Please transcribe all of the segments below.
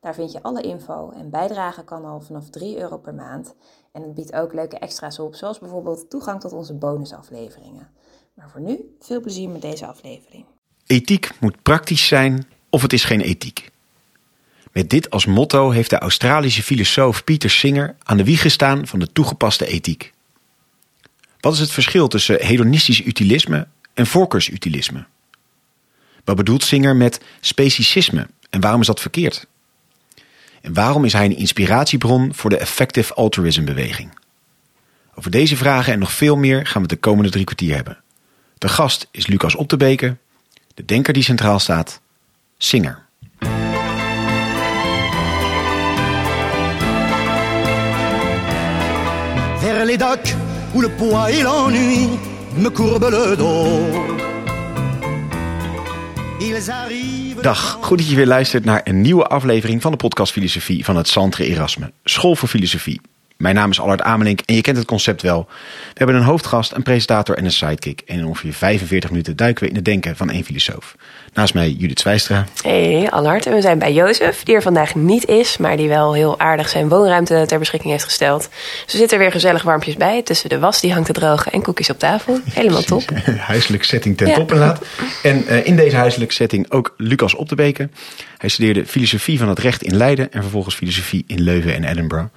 Daar vind je alle info en bijdragen kan al vanaf 3 euro per maand. En het biedt ook leuke extra's op, zoals bijvoorbeeld toegang tot onze bonusafleveringen. Maar voor nu, veel plezier met deze aflevering. Ethiek moet praktisch zijn of het is geen ethiek. Met dit als motto heeft de Australische filosoof Peter Singer aan de wieg gestaan van de toegepaste ethiek. Wat is het verschil tussen hedonistisch utilisme en voorkeursutilisme? Wat bedoelt Singer met speciesisme en waarom is dat verkeerd? En waarom is hij een inspiratiebron voor de effective altruism beweging? Over deze vragen en nog veel meer gaan we de komende drie kwartier hebben. De gast is Lucas Optebeke, de denker die centraal staat, Singer. Vers les où le poids et l'ennui me le dos. Dag, goed dat je weer luistert naar een nieuwe aflevering van de podcast Filosofie van het Centre Erasme, School voor Filosofie. Mijn naam is Allard Amelink en je kent het concept wel. We hebben een hoofdgast, een presentator en een sidekick. En in ongeveer 45 minuten duiken we in het denken van één filosoof. Naast mij Judith Zwijstra. Hey, Allard. En we zijn bij Jozef, die er vandaag niet is, maar die wel heel aardig zijn woonruimte ter beschikking heeft gesteld. Ze zitten er weer gezellig warmpjes bij, tussen de was die hangt te drogen en koekjes op tafel. Helemaal top. Huiselijk setting ten Ja. top inderdaad. En eh, in deze huiselijke setting ook Lucas Optebeke. Hij studeerde filosofie van het recht in Leiden en vervolgens filosofie in Leuven en Edinburgh.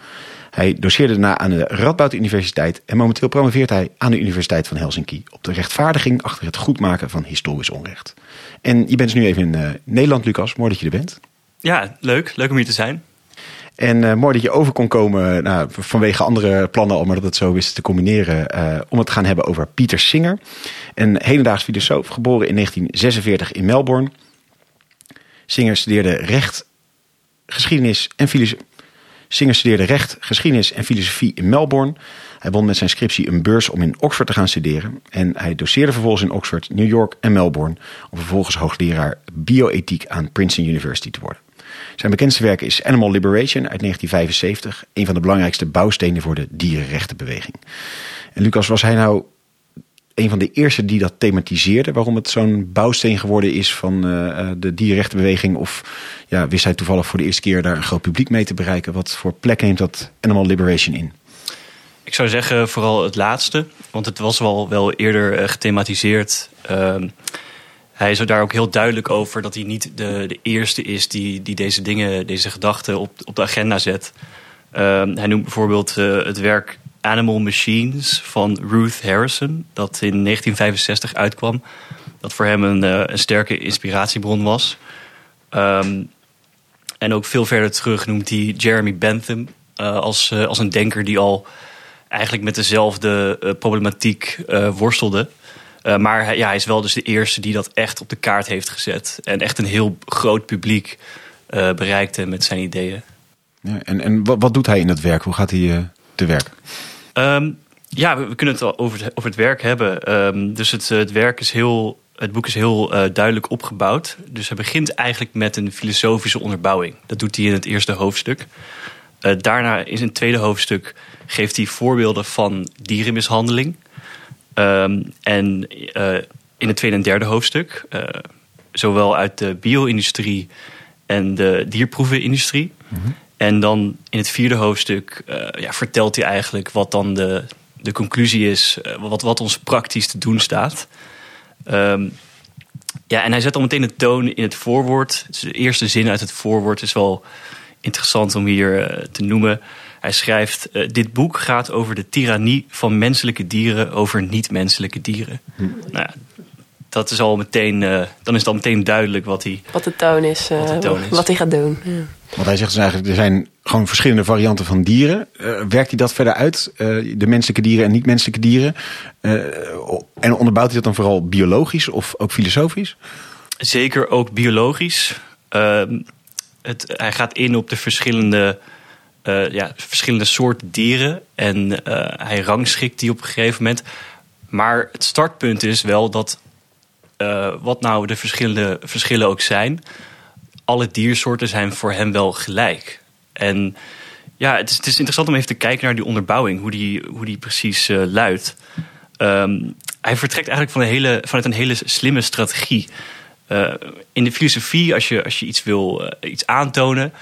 Hij doseerde daarna aan de Radboud Universiteit en momenteel promoveert hij aan de Universiteit van Helsinki op de rechtvaardiging achter het goedmaken van historisch onrecht. En je bent dus nu even in eh, Nederland, Lucas. Mooi dat je er bent. Ja, leuk. Leuk om hier te zijn. En eh, mooi dat je over kon komen nou, vanwege andere plannen al, maar dat het zo wist te combineren. eh, om het te gaan hebben over Pieter Singer. Een hedendaags filosoof, geboren in 1946 in Melbourne. Singer studeerde recht, geschiedenis en filosofie. Singer studeerde recht, geschiedenis en filosofie in Melbourne. Hij won met zijn scriptie een beurs om in Oxford te gaan studeren. En hij doseerde vervolgens in Oxford, New York en Melbourne. Om vervolgens hoogleraar bioethiek aan Princeton University te worden. Zijn bekendste werk is Animal Liberation uit 1975. Een van de belangrijkste bouwstenen voor de dierenrechtenbeweging. En Lucas, was hij nou een van de eerste die dat thematiseerde? Waarom het zo'n bouwsteen geworden is van eh, eh, de dierenrechtenbeweging? Of ja, wist hij toevallig voor de eerste keer daar een groot publiek mee te bereiken? Wat voor plek neemt dat Animal Liberation in? Ik zou zeggen vooral het laatste, want het was wel, wel eerder eh, gethematiseerd. Ehm, hij is er daar ook heel duidelijk over dat hij niet de, de eerste is die, die deze dingen, deze gedachten op, op de agenda zet. Ehm, hij noemt bijvoorbeeld het werk Animal Machines van Ruth Harrison, dat in 1965 uitkwam. Dat voor hem een, eh, een sterke inspiratiebron was. Ehm, en ook veel verder terug noemt hij Jeremy Bentham eh, als, eh, als een denker die al eigenlijk met dezelfde problematiek worstelde. Maar hij, ja, hij is wel dus de eerste die dat echt op de kaart heeft gezet. En echt een heel groot publiek bereikte met zijn ideeën. Ja, en en wat, wat doet hij in dat werk? Hoe gaat hij te werk? Ehm, ja, we, kunnen het al over het, over het werk hebben. Ehm, dus het, eh, het werk is heel. Het boek is heel eh, duidelijk opgebouwd. Dus hij begint eigenlijk met een filosofische onderbouwing. Dat doet hij in het eerste hoofdstuk. Eh, daarna in zijn tweede hoofdstuk geeft hij voorbeelden van dierenmishandeling. Ehm, en in het tweede en derde hoofdstuk, zowel uit de bio-industrie en de dierproevenindustrie. En dan in het vierde hoofdstuk eh, ja, vertelt hij eigenlijk wat dan de, de conclusie is, eh, wat, wat ons praktisch te doen staat. Ehm, ja, en hij zet al meteen de toon in het voorwoord. Dus de eerste zin uit het voorwoord is wel interessant om hier eh, te noemen. Hij schrijft: Dit boek gaat over de tirannie van menselijke dieren over niet-menselijke dieren. Nou ja, dat is al meteen, eh, dan is het al meteen duidelijk wat hij. Wat de toon is, eh, Wat de toon is. wat hij gaat doen. Ja. Want hij zegt dus eigenlijk, er zijn gewoon verschillende varianten van dieren. Eh, werkt hij dat verder uit? Eh, de menselijke dieren en niet-menselijke dieren? Eh, en onderbouwt hij dat dan vooral biologisch of ook filosofisch? Zeker ook biologisch. Ehm, het, hij gaat in op de verschillende eh, ja, verschillende soorten dieren. En eh, hij rangschikt die op een gegeven moment. Maar het startpunt is wel dat, eh, wat nou de verschillende verschillen ook zijn, alle diersoorten zijn voor hem wel gelijk. En ja, het is, het is interessant om even te kijken naar die onderbouwing, hoe die, hoe die precies eh, luidt. Ehm, hij vertrekt eigenlijk van een hele, vanuit een hele slimme strategie. Eh, in de filosofie, als je, als je iets wil iets aantonen,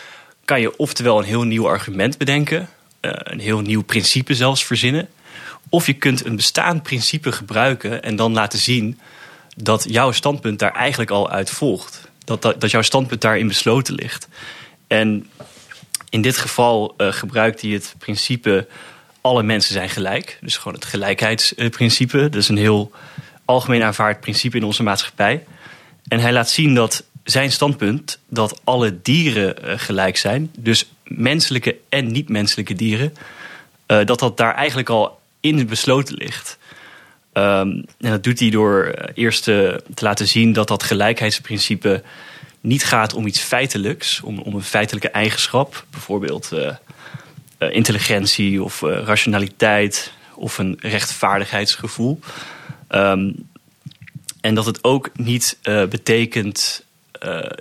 kan je oftewel een heel nieuw argument bedenken, een heel nieuw principe zelfs verzinnen. Of je kunt een bestaand principe gebruiken en dan laten zien dat jouw standpunt daar eigenlijk al uit volgt. Dat, dat, jouw standpunt daarin besloten ligt. En in dit geval eh, gebruikt hij het principe alle mensen zijn gelijk. Dus gewoon het gelijkheidsprincipe. Dat is een heel algemeen aanvaard principe in onze maatschappij. En hij laat zien dat zijn standpunt dat alle dieren eh, gelijk zijn, dus menselijke en niet-menselijke dieren, eh, dat dat daar eigenlijk al in besloten ligt. Ehm, en dat doet hij door eh, eerst eh, te laten zien dat dat gelijkheidsprincipe niet gaat om iets feitelijks, om, om een feitelijke eigenschap, bijvoorbeeld eh, intelligentie of rationaliteit of een rechtvaardigheidsgevoel. Ehm, en dat het ook niet betekent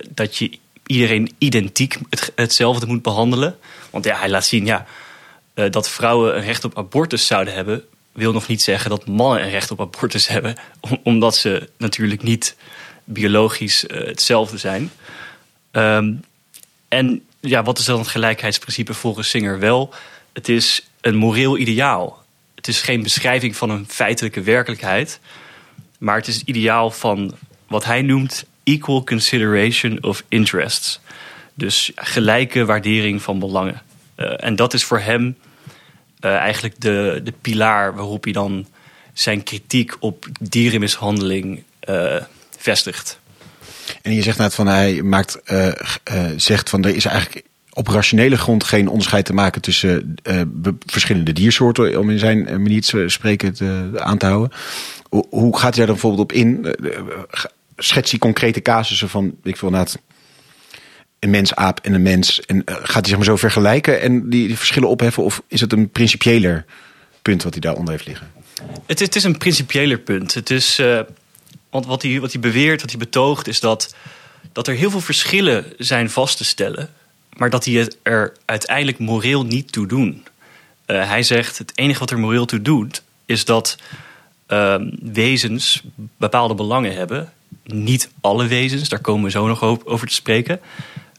dat je iedereen identiek het, hetzelfde moet behandelen. Want ja, hij laat zien ja, dat vrouwen een recht op abortus zouden hebben, wil nog niet zeggen dat mannen een recht op abortus hebben, om- omdat ze natuurlijk niet biologisch eh, hetzelfde zijn. Ehm, en ja, wat is dan het gelijkheidsprincipe volgens Singer wel? Het is een moreel ideaal. Het is geen beschrijving van een feitelijke werkelijkheid, maar het is het ideaal van wat hij noemt equal consideration of interests. Dus gelijke waardering van belangen. Eh, en dat is voor hem eh, eigenlijk de, de pilaar waarop hij dan zijn kritiek op dierenmishandeling eh, vestigt. En je zegt net van hij maakt, eh, zegt van er is eigenlijk op rationele grond geen onderscheid te maken tussen verschillende diersoorten, om in zijn manier te spreken aan te houden. Hoe, gaat hij daar dan bijvoorbeeld op in? Schets hij concrete casussen van, ik wil inderdaad een mens, aap en een mens. En eh, gaat hij zeg maar zo vergelijken en die, verschillen opheffen? Of is het een principiëler punt wat hij daaronder heeft liggen? Het is, het is een principiëler punt. Het is, eh, want wat hij, wat hij beweert, wat hij betoogt, is dat, dat er heel veel verschillen zijn vast te stellen, maar dat die het er uiteindelijk moreel niet toe doen. Eh, hij zegt: het enige wat er moreel toe doet, is dat ehm, wezens bepaalde belangen hebben. Niet alle wezens, daar komen we zo nog over te spreken.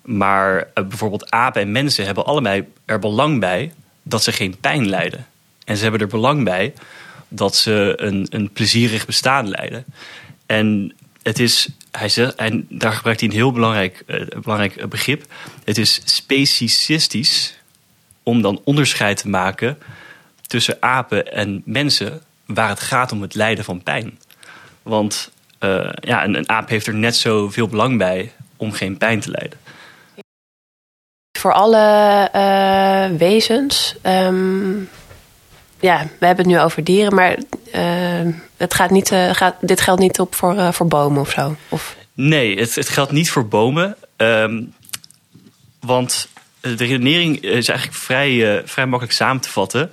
Maar eh, bijvoorbeeld apen en mensen hebben allebei er belang bij dat ze geen pijn lijden. En ze hebben er belang bij dat ze een, een plezierig bestaan leiden. En het is, hij zegt, en daar gebruikt hij een heel belangrijk, eh, belangrijk eh, begrip. Het is specicistisch om dan onderscheid te maken tussen apen en mensen waar het gaat om het lijden van pijn. Want ja, een, een aap heeft er net zoveel belang bij om geen pijn te lijden. Voor alle eh, wezens. ehm, ja, we hebben het nu over dieren, maar eh, het gaat niet, eh, gaat, dit geldt niet op voor, voor bomen of zo. Of, Nee, het, het geldt niet voor bomen. ehm, want de redenering is eigenlijk vrij, vrij makkelijk samen te vatten.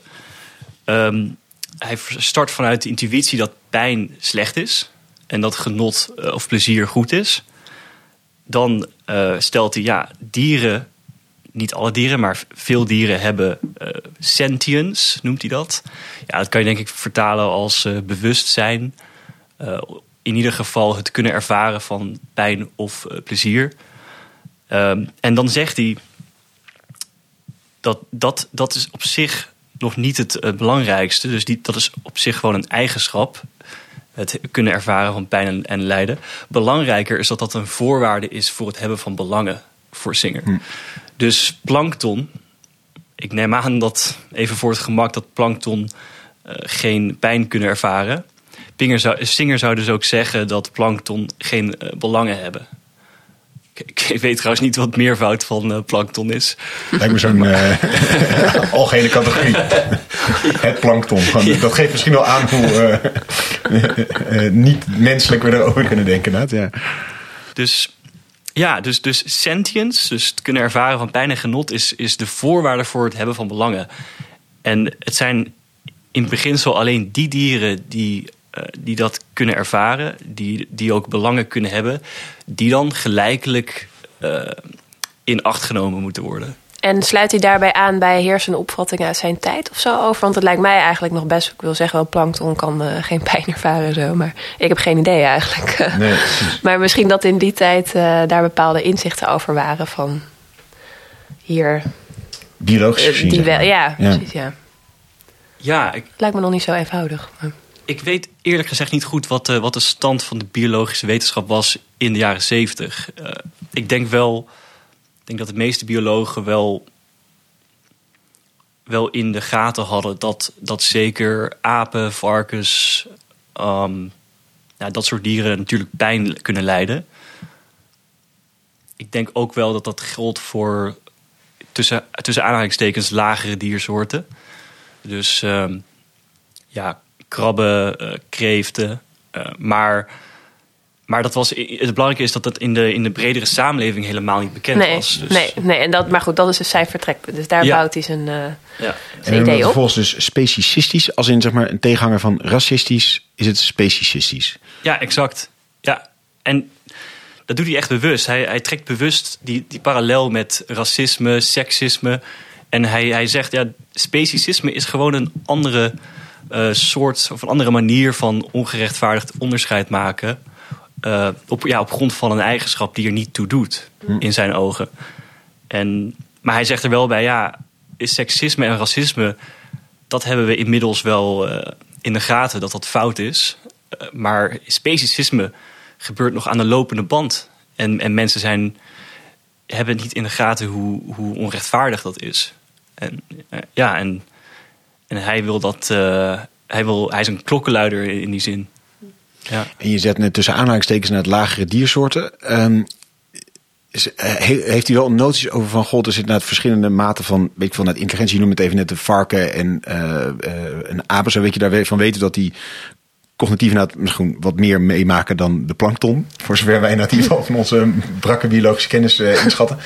Ehm, hij start vanuit de intuïtie dat pijn slecht is. En dat genot of plezier goed is. Dan stelt hij, ja, dieren, niet alle dieren, maar veel dieren hebben eh, sentience, noemt hij dat. Ja, dat kan je denk ik vertalen als eh, bewustzijn. Eh, in ieder geval het kunnen ervaren van pijn of plezier. Ehm, en dan zegt hij dat, dat dat is op zich nog niet het belangrijkste. Dus die, dat is op zich gewoon een eigenschap. Het kunnen ervaren van pijn en, en lijden. Belangrijker is dat dat een voorwaarde is voor het hebben van belangen voor Singer. Dus plankton, ik neem aan dat even voor het gemak dat plankton eh, geen pijn kunnen ervaren. Pinger zou, Singer zou dus ook zeggen dat plankton geen eh, belangen hebben. Ik, ik weet trouwens niet wat meervoud van eh, plankton is. Lijkt me zo'n eh, algehele categorie. Het plankton. Dat geeft misschien wel aan hoe niet menselijk we erover kunnen denken. inderdaad, Ja. Dus Ja, dus, dus sentience, dus het kunnen ervaren van pijn en genot, is, is de voorwaarde voor het hebben van belangen. En het zijn in beginsel alleen die dieren die, uh, die dat kunnen ervaren, die, die ook belangen kunnen hebben, die dan gelijkelijk uh, in acht genomen moeten worden. En sluit hij daarbij aan bij heersende opvattingen uit zijn tijd of zo over? Want het lijkt mij eigenlijk nog best, ik wil zeggen wel, plankton kan uh, geen pijn ervaren zo. Maar ik heb geen idee eigenlijk. Nee, maar misschien dat in die tijd uh, daar bepaalde inzichten over waren van hier... Biologisch gezien. Die wel, ja, ja, precies, ja. Ja, ik, lijkt me nog niet zo eenvoudig. Maar. Ik weet eerlijk gezegd niet goed wat de, wat de stand van de biologische wetenschap was in de jaren zeventig. Uh, ik denk wel denk dat de meeste biologen wel, wel in de gaten hadden dat, dat zeker apen, varkens, um, dat soort dieren natuurlijk pijn kunnen lijden. Ik denk ook wel dat dat geldt voor tussen, tussen aanhalingstekens lagere diersoorten. Dus um, ja, krabben, uh, kreeften. Uh, maar maar dat was, het belangrijke is dat dat in de, in de bredere samenleving helemaal niet bekend was. Dus. Nee, nee en dat, maar goed, dat is dus zijn vertrekpunt. Dus daar bouwt hij zijn, uh, ja. zijn en idee op. vervolgens dus specicistisch, als in zeg maar een tegenhanger van racistisch, is het specicistisch. Ja, exact. Ja, en dat doet hij echt bewust. Hij, hij trekt bewust die, die parallel met racisme, seksisme. En hij, hij zegt, ja, specicisme is gewoon een andere uh, soort of een andere manier van ongerechtvaardigd onderscheid maken uh, op, ja, op grond van een eigenschap die er niet toe doet hm. in zijn ogen. En, maar hij zegt er wel bij, ja, is seksisme en racisme, dat hebben we inmiddels wel uh, in de gaten dat dat fout is. Uh, maar specicisme gebeurt nog aan de lopende band. En, en mensen zijn, hebben niet in de gaten hoe, hoe onrechtvaardig dat is. En ja, en, en hij wil dat, hij, wil, hij is een klokkenluider in die zin. Ja. En je zet net tussen aanhalingstekens naar het lagere diersoorten. Is, uh, heeft hij wel noties over van god, er zit naar verschillende maten van, weet ik veel, naar intelligentie, noemt het even net de varken en uh, uh, een apen, zo weet je daarvan weten dat die cognitief nou misschien wat meer meemaken dan de plankton. Voor zover wij in ieder geval van onze brakke biologische kennis inschatten.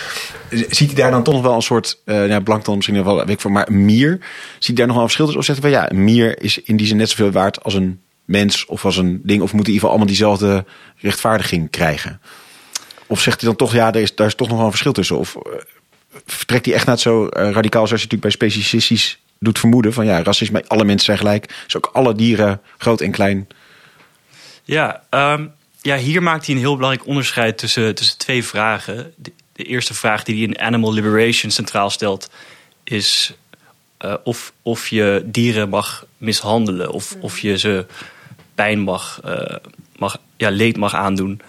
Ziet hij daar dan toch nog wel een soort, ja, plankton misschien wel, weet ik veel, maar mier. Ziet hij daar nog wel een verschil tussen? Of zegt hij van ja, een mier is in die zin net zoveel waard als een mens of als een ding? Of moeten in ieder geval allemaal diezelfde rechtvaardiging krijgen? Of zegt hij dan toch, ja, daar is, daar is toch nog wel een verschil tussen? Of uh, vertrekt hij echt naar het zo uh, radicaal zoals je natuurlijk bij specicistisch doet vermoeden? Van ja, racisme, alle mensen zijn gelijk. Dus ook alle dieren, groot en klein. Ja, um, ja hier maakt hij een heel belangrijk onderscheid tussen, tussen twee vragen. De, eerste vraag die hij in Animal Liberation centraal stelt is... Uh, of, of je dieren mag mishandelen of, of je ze pijn mag, uh, mag ja, leed mag aandoen.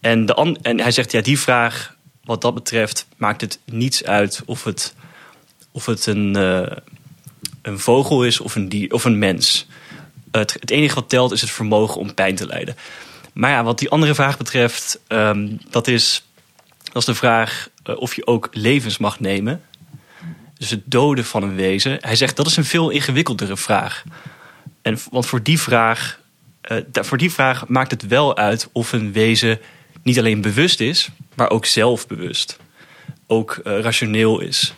En, de en hij zegt, ja, die vraag, wat dat betreft, maakt het niets uit of het, of het een, uh, een vogel is of een, dier, of een mens. Het, het, enige wat telt is het vermogen om pijn te lijden. Maar ja, wat die andere vraag betreft, um, dat, is, dat is de vraag uh, of je ook levens mag nemen. Dus het doden van een wezen. Hij zegt dat is een veel ingewikkeldere vraag. En, want voor die vraag uh, voor die vraag maakt het wel uit of een wezen niet alleen bewust is, maar ook zelfbewust. Ook uh, rationeel is.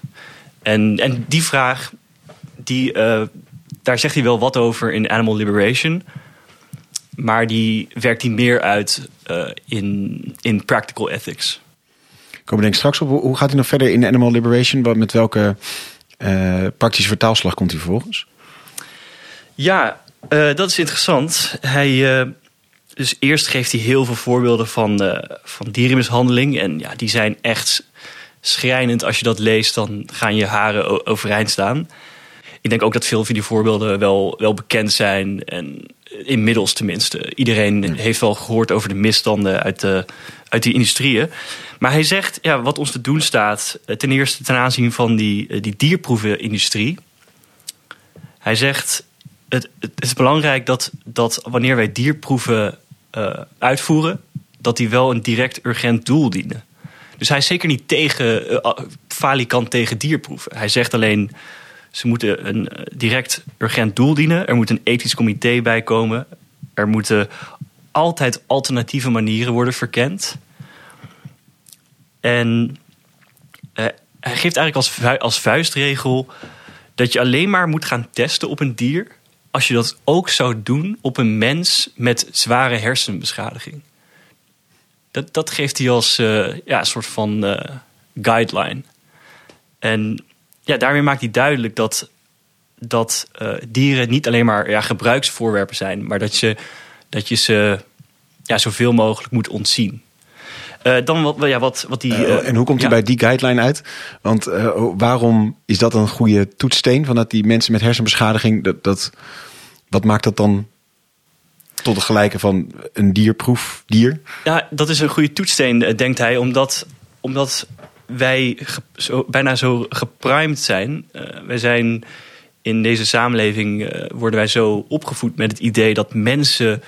En, en die vraag, die, uh, daar zegt hij wel wat over in Animal Liberation. Maar die werkt hij meer uit in, in practical ethics. Komen denk ik straks op. Hoe gaat hij nog verder in Animal Liberation? Met welke praktische vertaalslag komt hij vervolgens? Ja, uh, dat is interessant. Hij, uh, dus eerst geeft hij heel veel voorbeelden van, uh, van dierenmishandeling. En ja, die zijn echt schrijnend. Als je dat leest, dan gaan je haren overeind staan. Ik denk ook dat veel van die voorbeelden wel, wel bekend zijn. En inmiddels tenminste. Iedereen heeft wel gehoord over de misstanden uit, de, uit die industrieën. Maar hij zegt, ja, wat ons te doen staat... ten eerste ten aanzien van die, die dierproevenindustrie... Hij zegt, het, is belangrijk dat, dat wanneer wij dierproeven uh, uitvoeren, dat die wel een direct urgent doel dienen. Dus hij is zeker niet tegen, uh, tegen dierproeven. Hij zegt alleen, ze moeten een direct urgent doel dienen. Er moet een ethisch comité bij komen. Er moeten altijd alternatieve manieren worden verkend. En eh, hij geeft eigenlijk als, als vuistregel dat je alleen maar moet gaan testen op een dier als je dat ook zou doen op een mens met zware hersenbeschadiging. Dat, dat geeft hij als eh, ja, soort van eh, guideline. En ja, daarmee maakt hij duidelijk dat, dat eh, dieren niet alleen maar ja, gebruiksvoorwerpen zijn, maar dat je, dat je ze ja, zoveel mogelijk moet ontzien. Dan wat, ja, wat, wat die. En hoe komt hij ja. bij die guideline uit? Want waarom is dat een goede toetssteen? Van dat die mensen met hersenbeschadiging, dat, dat, wat maakt dat dan tot het gelijke van een dierproef dier? Ja, dat is een goede toetssteen, eh, denkt hij, omdat, omdat wij ge- zo, bijna zo geprimed zijn. Eh, wij zijn in deze samenleving eh, worden wij zo opgevoed met het idee dat mensen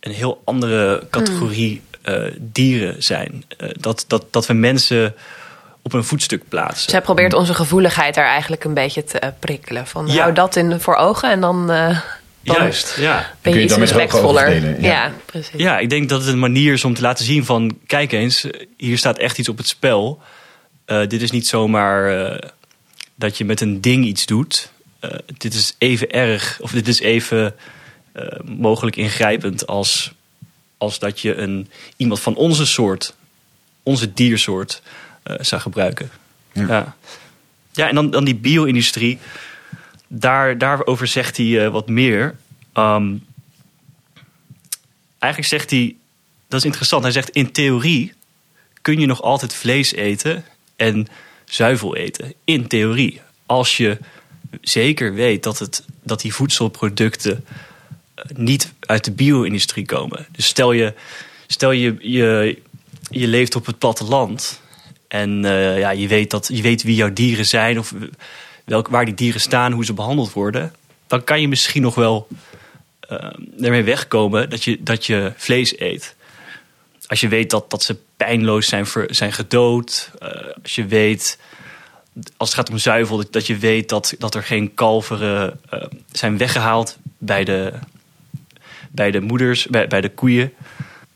een heel andere categorie eh, dieren zijn. Dat, dat, dat we mensen op een voetstuk plaatsen. Zij probeert onze gevoeligheid daar eigenlijk een beetje te eh, prikkelen. Van Ja. hou dat in voor ogen en dan, eh, dan Juist, ja. ben je, je iets respectvoller. Ja. ja. precies. Ja, ik denk dat het een manier is om te laten zien van... kijk eens, hier staat echt iets op het spel. Eh, dit is niet zomaar eh, dat je met een ding iets doet. Eh, dit is even erg, of dit is even eh, mogelijk ingrijpend... Als, als dat je een, iemand van onze soort, onze diersoort, zou gebruiken. Ja. Ja, ja. en dan, dan die bio-industrie. Daar, daarover zegt hij eh, wat meer. Ehm, eigenlijk zegt hij, dat is interessant. Hij zegt in theorie kun je nog altijd vlees eten en zuivel eten. In theorie. Als je zeker weet dat, het, dat die voedselproducten eh, niet uit de bio-industrie komen. Dus stel je, stel je, je, je leeft op het platteland en eh, ja, je, weet dat, je weet wie jouw dieren zijn of welk, waar die dieren staan, hoe ze behandeld worden. Dan kan je misschien nog wel eh, ermee wegkomen dat je, dat je vlees eet. Als je weet dat, dat ze pijnloos zijn, ver, zijn gedood. eh, als je weet, als het gaat om zuivel, dat, je weet dat, dat er geen kalveren zijn weggehaald bij de, bij de moeders, bij, bij de koeien.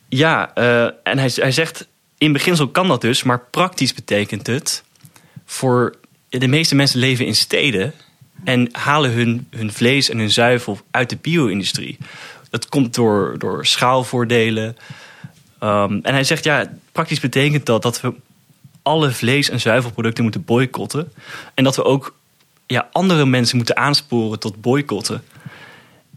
Ja, en hij, hij zegt, in beginsel kan dat dus, maar praktisch betekent het voor de meeste mensen leven in steden en halen hun, hun vlees en hun zuivel uit de bio-industrie. Dat komt door, door schaalvoordelen. Um, en hij zegt, ja, praktisch betekent dat dat we alle vlees- en zuivelproducten moeten boycotten. En dat we ook ja, andere mensen moeten aansporen tot boycotten.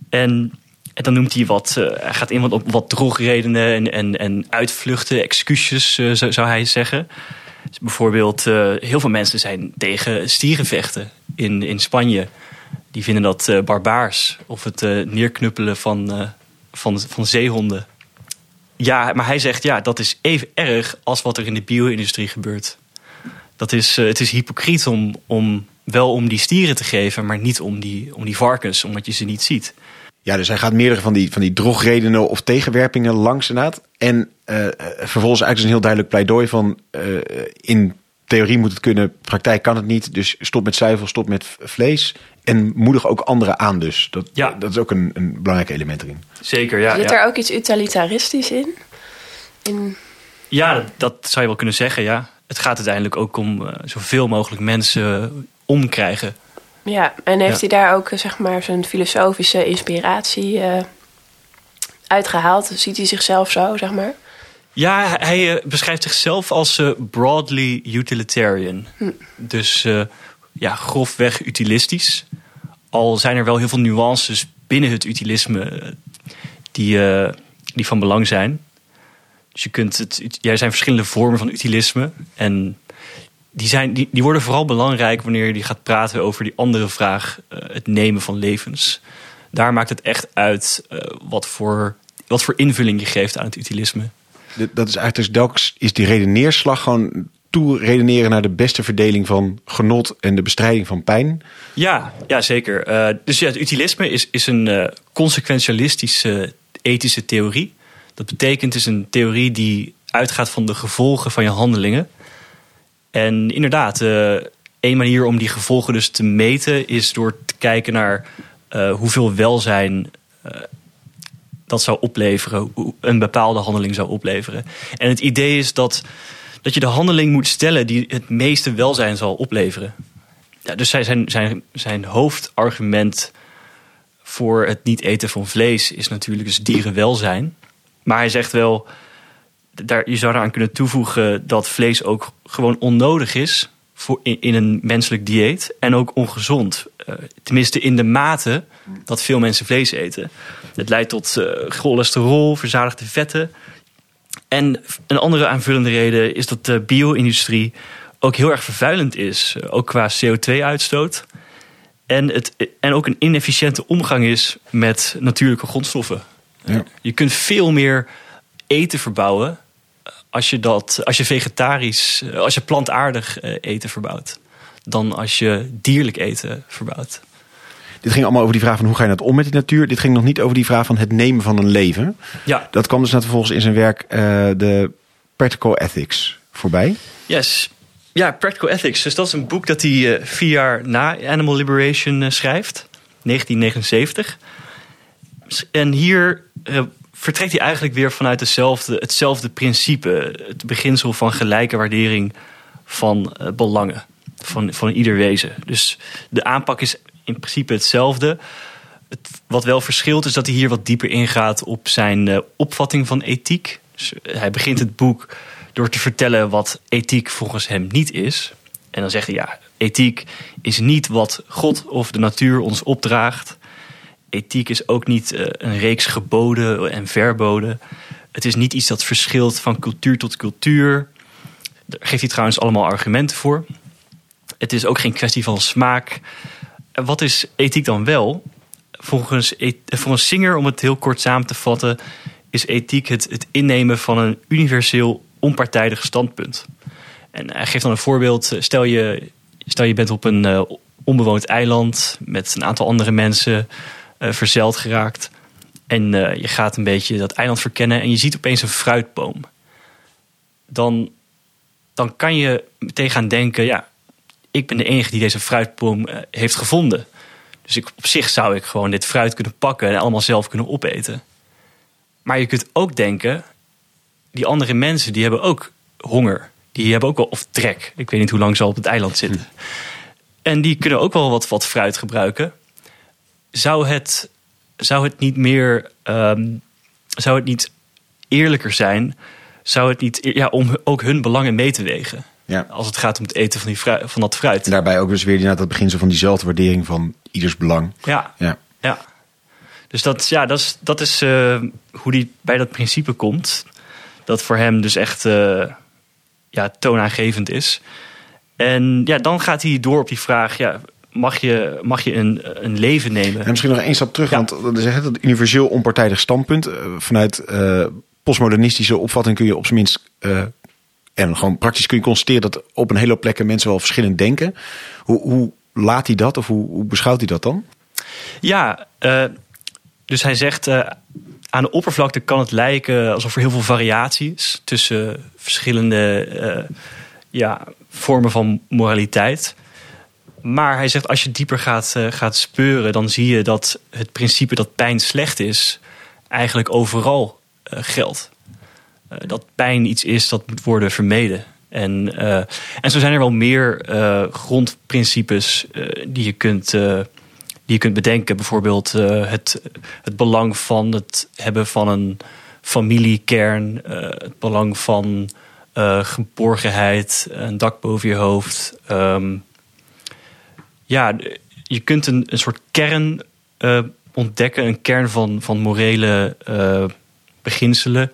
En, en dan noemt hij wat, hij gaat wat, op wat drogredenen en, en, en uitvluchten, excuses, uh, zou, hij zeggen. Dus bijvoorbeeld, uh, heel veel mensen zijn tegen stierenvechten in, in Spanje. Die vinden dat barbaars. Of het neerknuppelen van, van, van zeehonden. Ja, maar hij zegt ja, dat is even erg als wat er in de bio-industrie gebeurt. Dat is, het is hypocriet om, om wel om die stieren te geven, maar niet om die, om die varkens, omdat je ze niet ziet. Ja, dus hij gaat meerdere van die, van die drogredenen of tegenwerpingen langs inderdaad. En uh, vervolgens eigenlijk een heel duidelijk pleidooi van uh, in theorie moet het kunnen, praktijk kan het niet. Dus stop met zuivel, stop met vlees. En moedig ook anderen aan dus. Dat, ja. dat is ook een, een belangrijk element erin. Zeker, ja. Zit ja. er ook iets utilitaristisch in? in... Ja, dat, dat, zou je wel kunnen zeggen, ja. Het gaat uiteindelijk ook om uh, zoveel mogelijk mensen omkrijgen. Ja, en heeft ja. hij daar ook zeg maar zijn filosofische inspiratie uh, uitgehaald? Ziet hij zichzelf zo, zeg maar? Ja, hij uh, beschrijft zichzelf als uh, broadly utilitarian. Hm. Dus ja, grofweg utilistisch. Al zijn er wel heel veel nuances binnen het utilisme die, die van belang zijn. Dus je kunt het, er zijn verschillende vormen van utilisme. En die, zijn, die, die worden vooral belangrijk wanneer je gaat praten over die andere vraag, uh, het nemen van levens. Daar maakt het echt uit uh, wat, voor, wat voor invulling je geeft aan het utilisme. Dat is eigenlijk dus telkens is die redeneerslag gewoon toe redeneren naar de beste verdeling van genot en de bestrijding van pijn. Ja, ja zeker. Uh, dus ja, het utilisme is, is een consequentialistische ethische theorie. Dat betekent het is een theorie die uitgaat van de gevolgen van je handelingen. En inderdaad, uh, een manier om die gevolgen dus te meten is door te kijken naar uh, hoeveel welzijn uh, dat zou opleveren, een bepaalde handeling zou opleveren. En het idee is dat, dat je de handeling moet stellen die het meeste welzijn zal opleveren. Ja, dus zijn, zijn, zijn hoofdargument voor het niet eten van vlees is natuurlijk dus dierenwelzijn. Maar hij zegt wel, daar, je zou eraan kunnen toevoegen dat vlees ook gewoon onnodig is voor in, in een menselijk dieet en ook ongezond. Uh, tenminste in de mate dat veel mensen vlees eten. Het leidt tot uh, cholesterol, verzadigde vetten. En een andere aanvullende reden is dat de bio-industrie ook heel erg vervuilend is, ook qua CO2-uitstoot. En, het, en ook een inefficiënte omgang is met natuurlijke grondstoffen. Ja. Je kunt veel meer eten verbouwen als je, dat, als je vegetarisch, als je plantaardig eh, eten verbouwt, dan als je dierlijk eten verbouwt. Dit ging allemaal over die vraag van hoe ga je het om met die natuur. Dit ging nog niet over die vraag van het nemen van een leven. Ja. Dat kwam dus net vervolgens in zijn werk uh, de Practical Ethics voorbij. Yes. Ja, Practical Ethics. Dus dat is een boek dat hij uh, vier jaar na Animal Liberation uh, schrijft. 1979. En hier vertrekt hij eigenlijk weer vanuit hetzelfde, principe. Het beginsel van gelijke waardering van uh, belangen. Van, van ieder wezen. Dus de aanpak is in principe hetzelfde. Het, wat wel verschilt is dat hij hier wat dieper ingaat op zijn uh, opvatting van ethiek. Dus hij begint het boek door te vertellen wat ethiek volgens hem niet is. En dan zegt hij ja, ethiek is niet wat God of de natuur ons opdraagt ethiek is ook niet uh, een reeks geboden en verboden. Het is niet iets dat verschilt van cultuur tot cultuur. Daar geeft hij trouwens allemaal argumenten voor. Het is ook geen kwestie van smaak. Wat is ethiek dan wel? Volgens, volgens Singer, om het heel kort samen te vatten, is ethiek het, innemen van een universeel onpartijdig standpunt. En hij geeft dan een voorbeeld. Stel je, stel je bent op een uh, onbewoond eiland met een aantal andere mensen verzeild geraakt. En uh, je gaat een beetje dat eiland verkennen en je ziet opeens een fruitboom. Dan, dan kan je meteen gaan denken, ja, ik ben de enige die deze fruitboom uh, heeft gevonden. Dus ik, op zich zou ik gewoon dit fruit kunnen pakken en allemaal zelf kunnen opeten. Maar je kunt ook denken, die andere mensen die hebben ook honger. Die hebben ook wel, of trek. Ik weet niet hoe lang ze al op het eiland zitten. En die kunnen ook wel wat, wat fruit gebruiken zou het, zou het niet meer. Um, zou het niet eerlijker zijn? Zou het niet. Ja, om ook hun belangen mee te wegen? Ja. Als het gaat om het eten van, die fruit, van dat fruit. En daarbij ook dus weer inderdaad dat beginsel van diezelfde waardering van ieders belang. Ja. Ja. ja. Dus dat, ja, dat is, dat is uh, hoe hij bij dat principe komt. Dat voor hem dus echt uh, ja, toonaangevend is. En ja, dan gaat hij door op die vraag: ja, mag je, mag je een, een leven nemen. En misschien nog één stap terug, ja. want dat is het universeel onpartijdig standpunt. Uh, vanuit uh, postmodernistische opvatting kun je op zijn minst. Uh, en gewoon praktisch kun je constateren dat op een hele hoop plekken mensen wel verschillend denken. Hoe, hoe laat hij dat of hoe, hoe beschouwt hij dat dan? Ja, dus hij zegt. aan de oppervlakte kan het lijken alsof er heel veel variatie is tussen verschillende ja, vormen van moraliteit. Maar hij zegt, als je dieper gaat, uh, gaat speuren, dan zie je dat het principe dat pijn slecht is, eigenlijk overal uh, geldt. Uh, dat pijn iets is dat moet worden vermeden. En, en zo zijn er wel meer grondprincipes die, je kunt, die je kunt bedenken. Bijvoorbeeld het, het belang van het hebben van een familiekern, het belang van geborgenheid, een dak boven je hoofd. Um, ja, je kunt een, een soort kern uh, ontdekken, een kern van, van morele uh, beginselen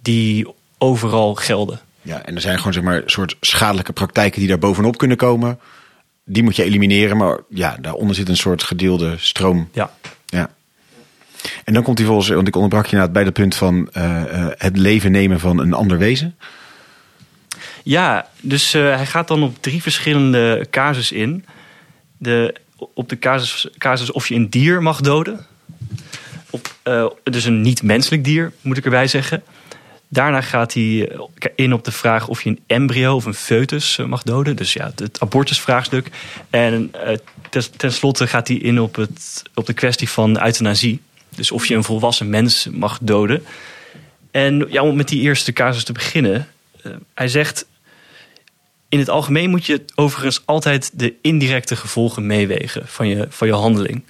die overal gelden. Ja, en er zijn gewoon zeg maar soort schadelijke praktijken die daar bovenop kunnen komen. Die moet je elimineren, maar ja, daaronder zit een soort gedeelde stroom. Ja. ja. En dan komt hij volgens, want ik onderbrak je bij het punt van uh, het leven nemen van een ander wezen. Ja, dus hij gaat dan op drie verschillende casus in de, op de casus, casus of je een dier mag doden. Op, uh, dus een niet-menselijk dier, moet ik erbij zeggen. Daarna gaat hij eh, in op de vraag of je een embryo of een foetus eh, mag doden. Dus ja, het abortusvraagstuk. En uh, tenslotte gaat hij in op, het, op de kwestie van euthanasie. Dus of je een volwassen mens mag doden. En ja, om met die eerste casus te beginnen. eh, hij zegt. In het algemeen moet je overigens altijd de indirecte gevolgen meewegen van je, van je handeling.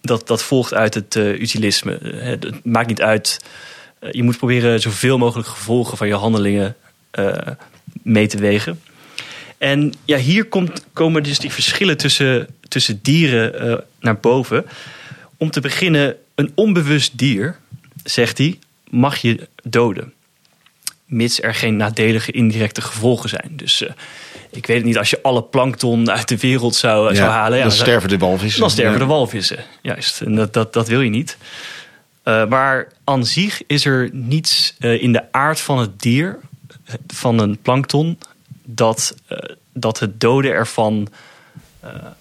Dat, dat volgt uit het uh, utilisme. Uh, het maakt niet uit. Uh, je moet proberen zoveel mogelijk gevolgen van je handelingen mee te wegen. En ja, hier komt, komen dus die verschillen tussen, tussen dieren naar boven. Om te beginnen, een onbewust dier, zegt hij, mag je doden. Mits er geen nadelige indirecte gevolgen zijn. Dus uh, ik weet het niet, als je alle plankton uit de wereld zou, ja, zou halen. Dan ja, sterven de walvissen. Dan sterven de walvissen, juist. En dat, dat, dat wil je niet. Uh, maar aan zich is er niets uh, in de aard van het dier, van een plankton, dat, dat het doden ervan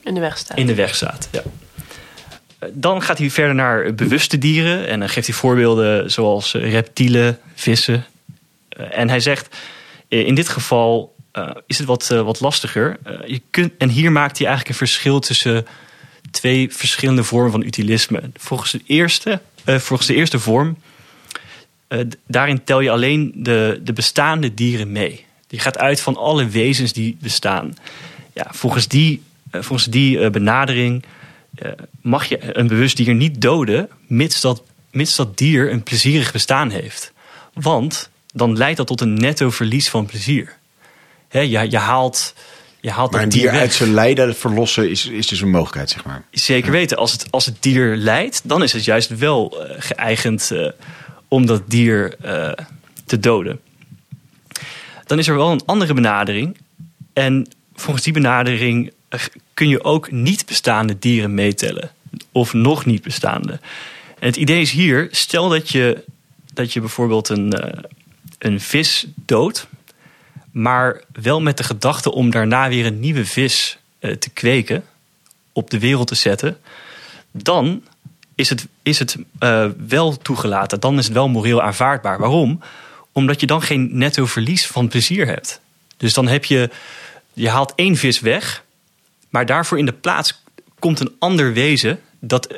in de weg staat. In de weg staat ja. Dan gaat hij verder naar bewuste dieren. En dan geeft hij voorbeelden zoals reptielen, vissen. En hij zegt, in dit geval uh, is het wat, wat lastiger. Je kunt, en hier maakt hij eigenlijk een verschil tussen twee verschillende vormen van utilisme. Volgens de eerste, volgens de eerste vorm, daarin tel je alleen de, de bestaande dieren mee. Die gaat uit van alle wezens die bestaan. Ja, volgens die, volgens die benadering mag je een bewust dier niet doden, mits dat, mits dat dier een plezierig bestaan heeft. Want dan leidt dat tot een netto verlies van plezier. He, je, je haalt. Je haalt maar een dier, dier uit zijn lijden verlossen is, is dus een mogelijkheid, zeg maar. Zeker weten. Als het, als het dier lijdt, dan is het juist wel uh, geëigend uh, om dat dier uh, te doden. Dan is er wel een andere benadering. En volgens die benadering kun je ook niet bestaande dieren meetellen. Of nog niet bestaande. En het idee is hier, stel dat je, dat je bijvoorbeeld een, een vis dood, maar wel met de gedachte om daarna weer een nieuwe vis uh, te kweken, op de wereld te zetten, dan is het, is het uh, wel toegelaten. Dan is het wel moreel aanvaardbaar. Waarom? Omdat je dan geen netto verlies van plezier hebt. Dus dan heb je, je haalt één vis weg, maar daarvoor in de plaats komt een ander wezen dat uh,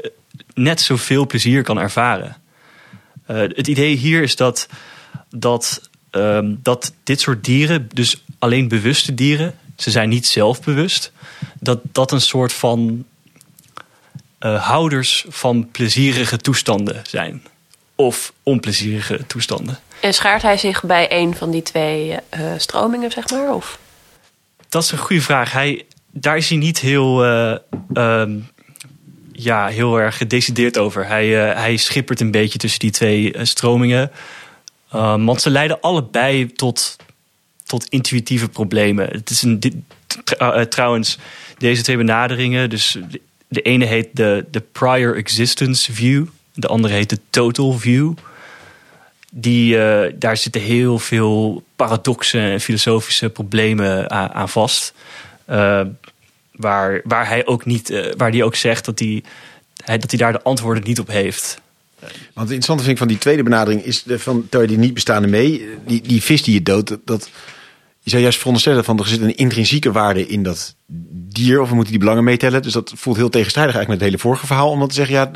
net zoveel plezier kan ervaren. het idee hier is dat dat, um, dat dit soort dieren, dus alleen bewuste dieren, ze zijn niet zelfbewust, dat dat een soort van uh, houders van plezierige toestanden zijn. Of onplezierige toestanden. En schaart hij zich bij een van die twee uh, stromingen, zeg maar? Of? Dat is een goede vraag. Hij, daar is hij niet heel, uh, um, ja, heel erg gedecideerd over. Hij, hij schippert een beetje tussen die twee stromingen. Um, want ze leiden allebei tot, tot intuïtieve problemen. Het is een, dit, uh, trouwens, deze twee benaderingen. Dus de, ene heet de, de prior existence view. De andere heet de total view. Die, uh, daar zitten heel veel paradoxen en filosofische problemen aan, vast. Uh, waar, waar hij ook niet, waar hij ook zegt dat hij, dat hij daar de antwoorden niet op heeft. Want het interessante vind ik van die tweede benadering is van tel je die niet bestaande mee, die, die vis die je doodt, dat, je zou juist veronderstellen van er zit een intrinsieke waarde in dat dier of we moeten die belangen meetellen. Dus dat voelt heel tegenstrijdig eigenlijk met het hele vorige verhaal om dan te zeggen ja,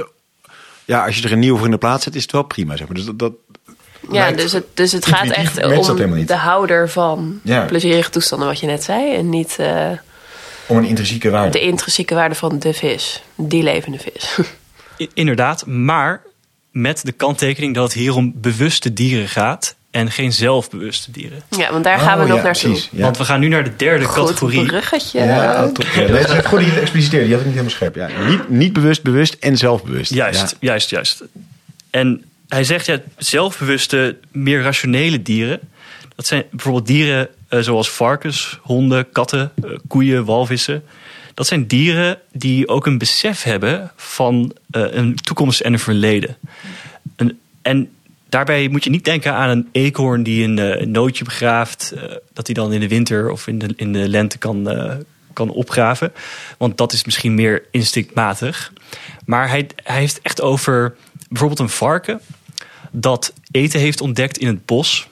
ja als je er een nieuwe voor in de plaats zet is het wel prima zeg maar. Dus dat, dat ja, dus het, dus het gaat echt om de houder van ja. plezierige toestanden, wat je net zei. En niet uh, om een intrinsieke waarde. De intrinsieke waarde van de vis, die levende vis. Inderdaad, maar met de kanttekening dat het hier om bewuste dieren gaat en geen zelfbewuste dieren. Ja, want daar gaan we Oh, nog ja, naartoe. precies, ja. Want we gaan nu naar de derde Goed categorie. bruggetje. Ja, top. Ja, dat is goed die expliciteerde. Die had ik niet helemaal scherp. Ja. Niet, niet bewust, bewust en zelfbewust. Juist, Ja. juist, juist. En hij zegt ja, zelfbewuste, meer rationele dieren. Dat zijn bijvoorbeeld dieren eh, zoals varkens, honden, katten, eh, koeien, walvissen. Dat zijn dieren die ook een besef hebben van eh, een toekomst en een verleden. En, en daarbij moet je niet denken aan een eekhoorn die een, eh, nootje begraaft, eh, dat hij dan in de winter of in de, in de lente kan, kan opgraven. Want dat is misschien meer instinctmatig. Maar hij, hij heeft echt over bijvoorbeeld een varken dat eten heeft ontdekt in het bos.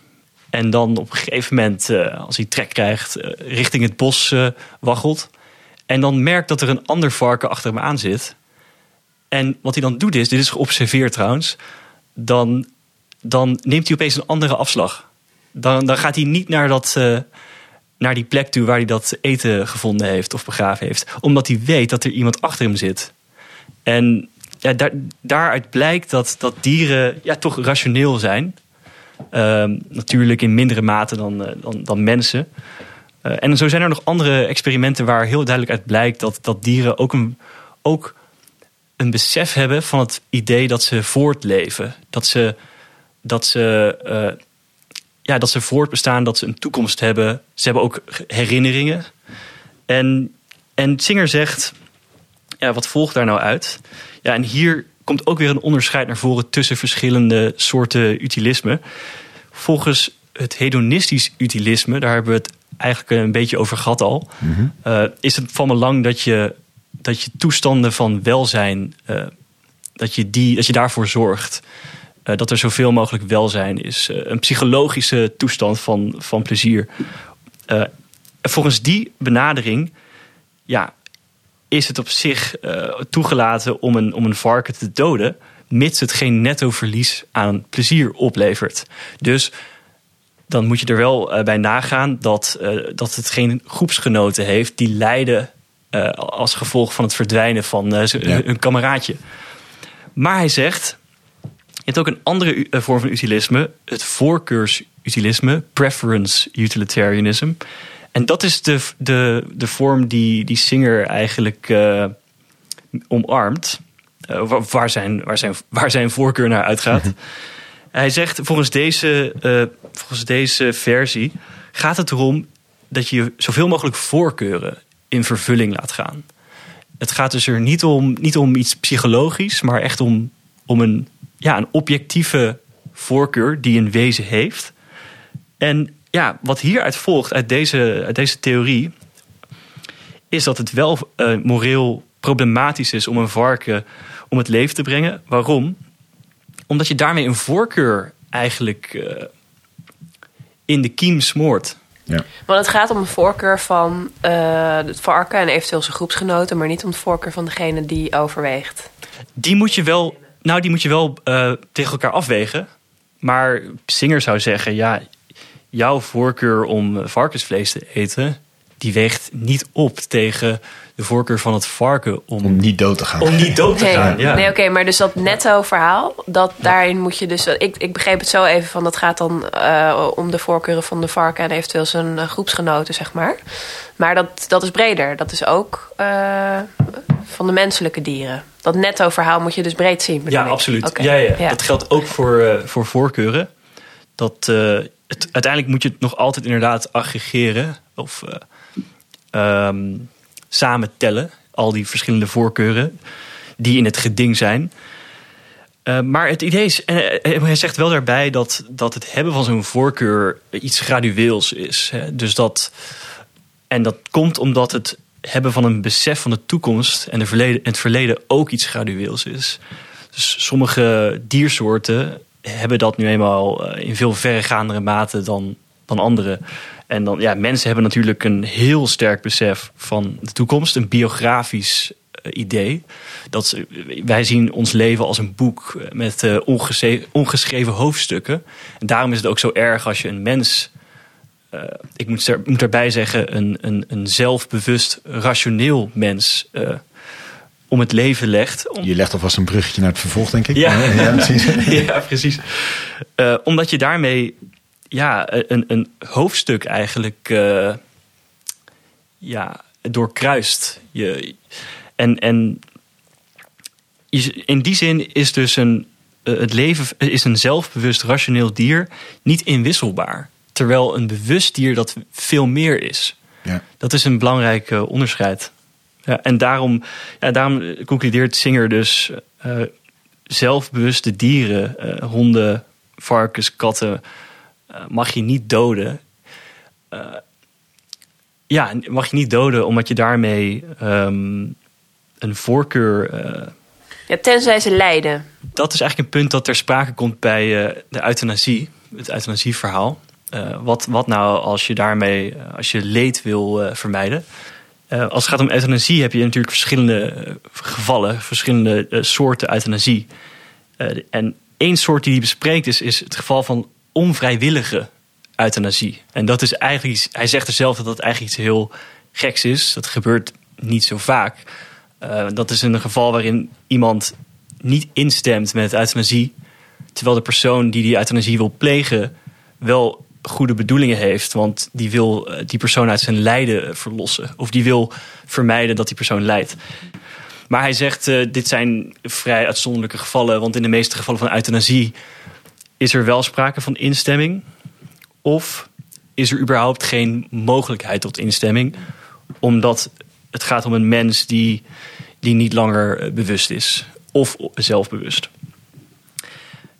En dan op een gegeven moment, als hij trek krijgt, richting het bos waggelt. En dan merkt dat er een ander varken achter hem aan zit. En wat hij dan doet is, dit is geobserveerd trouwens, dan, dan neemt hij opeens een andere afslag. dan, dan gaat hij niet naar, dat, uh, naar die plek toe waar hij dat eten gevonden heeft of begraven heeft. Omdat hij weet dat er iemand achter hem zit. En ja, daar, daaruit blijkt dat, dat dieren ja, toch rationeel zijn. Uh, natuurlijk in mindere mate dan, uh, dan, dan mensen. Uh, en zo zijn er nog andere experimenten waar heel duidelijk uit blijkt dat, dat dieren ook een, ook een besef hebben van het idee dat ze voortleven. Dat ze, dat ze, uh, ja, dat ze voortbestaan, dat ze een toekomst hebben. Ze hebben ook herinneringen. En, en Singer zegt, ja, wat volgt daar nou uit? Ja, en hier komt ook weer een onderscheid naar voren tussen verschillende soorten utilisme. Volgens het hedonistisch utilisme, daar hebben we het eigenlijk een beetje over gehad al, mm -hmm. uh, is het van belang dat je, dat je toestanden van welzijn, uh, dat, je die, dat je daarvoor zorgt. Uh, dat er zoveel mogelijk welzijn is. een psychologische toestand van, van plezier. volgens die benadering ja, is het op zich toegelaten om een, om een varken te doden, mits het geen netto verlies aan plezier oplevert. Dus dan moet je er wel uh, bij nagaan dat, uh, dat het geen groepsgenoten heeft die lijden uh, als gevolg van het verdwijnen van ja. hun kameraadje. Maar hij zegt, je hebt ook een andere vorm van utilisme, het voorkeursutilisme, preference utilitarianism. En dat is de, de, de vorm die, die Singer eigenlijk omarmt, waar, zijn, waar, zijn, waar zijn voorkeur naar uitgaat. Hij zegt, volgens deze, uh, volgens deze versie gaat het erom dat je zoveel mogelijk voorkeuren in vervulling laat gaan. Het gaat dus er niet om, niet om iets psychologisch, maar echt om, om een, ja, een objectieve voorkeur die een wezen heeft. En ja, wat hieruit volgt, uit deze, uit deze theorie, is dat het wel uh, moreel problematisch is om een varken om het leven te brengen. Waarom? Omdat je daarmee een voorkeur eigenlijk uh, in de kiem smoort. Ja. Want het gaat om een voorkeur van uh, het varken en eventueel zijn groepsgenoten, maar niet om de voorkeur van degene die overweegt. Die moet je wel, nou, die moet je wel uh, tegen elkaar afwegen. Maar Singer zou zeggen: ja, jouw voorkeur om varkensvlees te eten, die weegt niet op tegen de voorkeur van het varken om, om niet dood te gaan. Om niet dood te gaan, ja. Nee, oké, okay, maar dus dat netto verhaal, dat ja. daarin moet je dus... Ik, ik begreep het zo even van, dat gaat dan uh, om de voorkeuren van de varken... en eventueel zijn uh, groepsgenoten, zeg maar. Maar dat, dat is breder. Dat is ook uh, van de menselijke dieren. Dat netto verhaal moet je dus breed zien. Ja, ik. absoluut. Okay. Ja, ja, ja, Dat geldt ook voor, voor voorkeuren. Dat, het, uiteindelijk moet je het nog altijd inderdaad aggregeren... of um, samen tellen. Al die verschillende voorkeuren die in het geding zijn. Uh, maar het idee is, en hij zegt wel daarbij dat, dat het hebben van zo'n voorkeur iets gradueels is. Hè? Dus dat, en dat komt omdat het hebben van een besef van de toekomst en de verleden, het verleden ook iets gradueels is. Dus sommige diersoorten hebben dat nu eenmaal in veel verregaandere mate dan, dan andere. En dan, ja, mensen hebben natuurlijk een heel sterk besef van de toekomst, een biografisch uh, idee. Dat ze, wij zien ons leven als een boek met uh, ongeschreven, hoofdstukken. En daarom is het ook zo erg als je een mens, uh, ik moet, er, moet daarbij zeggen, een, een, een zelfbewust, rationeel mens om het leven legt. Om... Je legt alvast een bruggetje naar het vervolg, denk ik. Ja, ja, precies. ja, precies. Omdat je daarmee ja, een, een hoofdstuk eigenlijk uh, ja, doorkruist. Je, en, en in die zin is dus een, uh, het leven is een zelfbewust rationeel dier niet inwisselbaar. Terwijl een bewust dier dat veel meer is. Ja. Dat is een belangrijk uh, onderscheid. Ja, en daarom, ja, daarom concludeert Singer dus uh, zelfbewuste dieren, uh, honden, varkens, katten, mag je niet doden. ja, mag je niet doden omdat je daarmee um, een voorkeur. ja, tenzij ze lijden. Dat is eigenlijk een punt dat ter sprake komt bij de euthanasie, het euthanasieverhaal. wat, wat nou als je daarmee, als je leed wil vermijden? Als het gaat om euthanasie heb je natuurlijk verschillende gevallen, verschillende soorten euthanasie. en één soort die hij bespreekt is, is het geval van onvrijwillige euthanasie. En dat is eigenlijk, hij zegt er zelf dat dat eigenlijk iets heel geks is. Dat gebeurt niet zo vaak. Eh, dat is een geval waarin iemand niet instemt met euthanasie, terwijl de persoon die die euthanasie wil plegen wel goede bedoelingen heeft, want die wil eh, die persoon uit zijn lijden verlossen of die wil vermijden dat die persoon lijdt. Maar hij zegt, eh, dit zijn vrij uitzonderlijke gevallen, want in de meeste gevallen van euthanasie is er wel sprake van instemming of is er überhaupt geen mogelijkheid tot instemming, omdat het gaat om een mens die, die niet langer eh, bewust is of zelfbewust.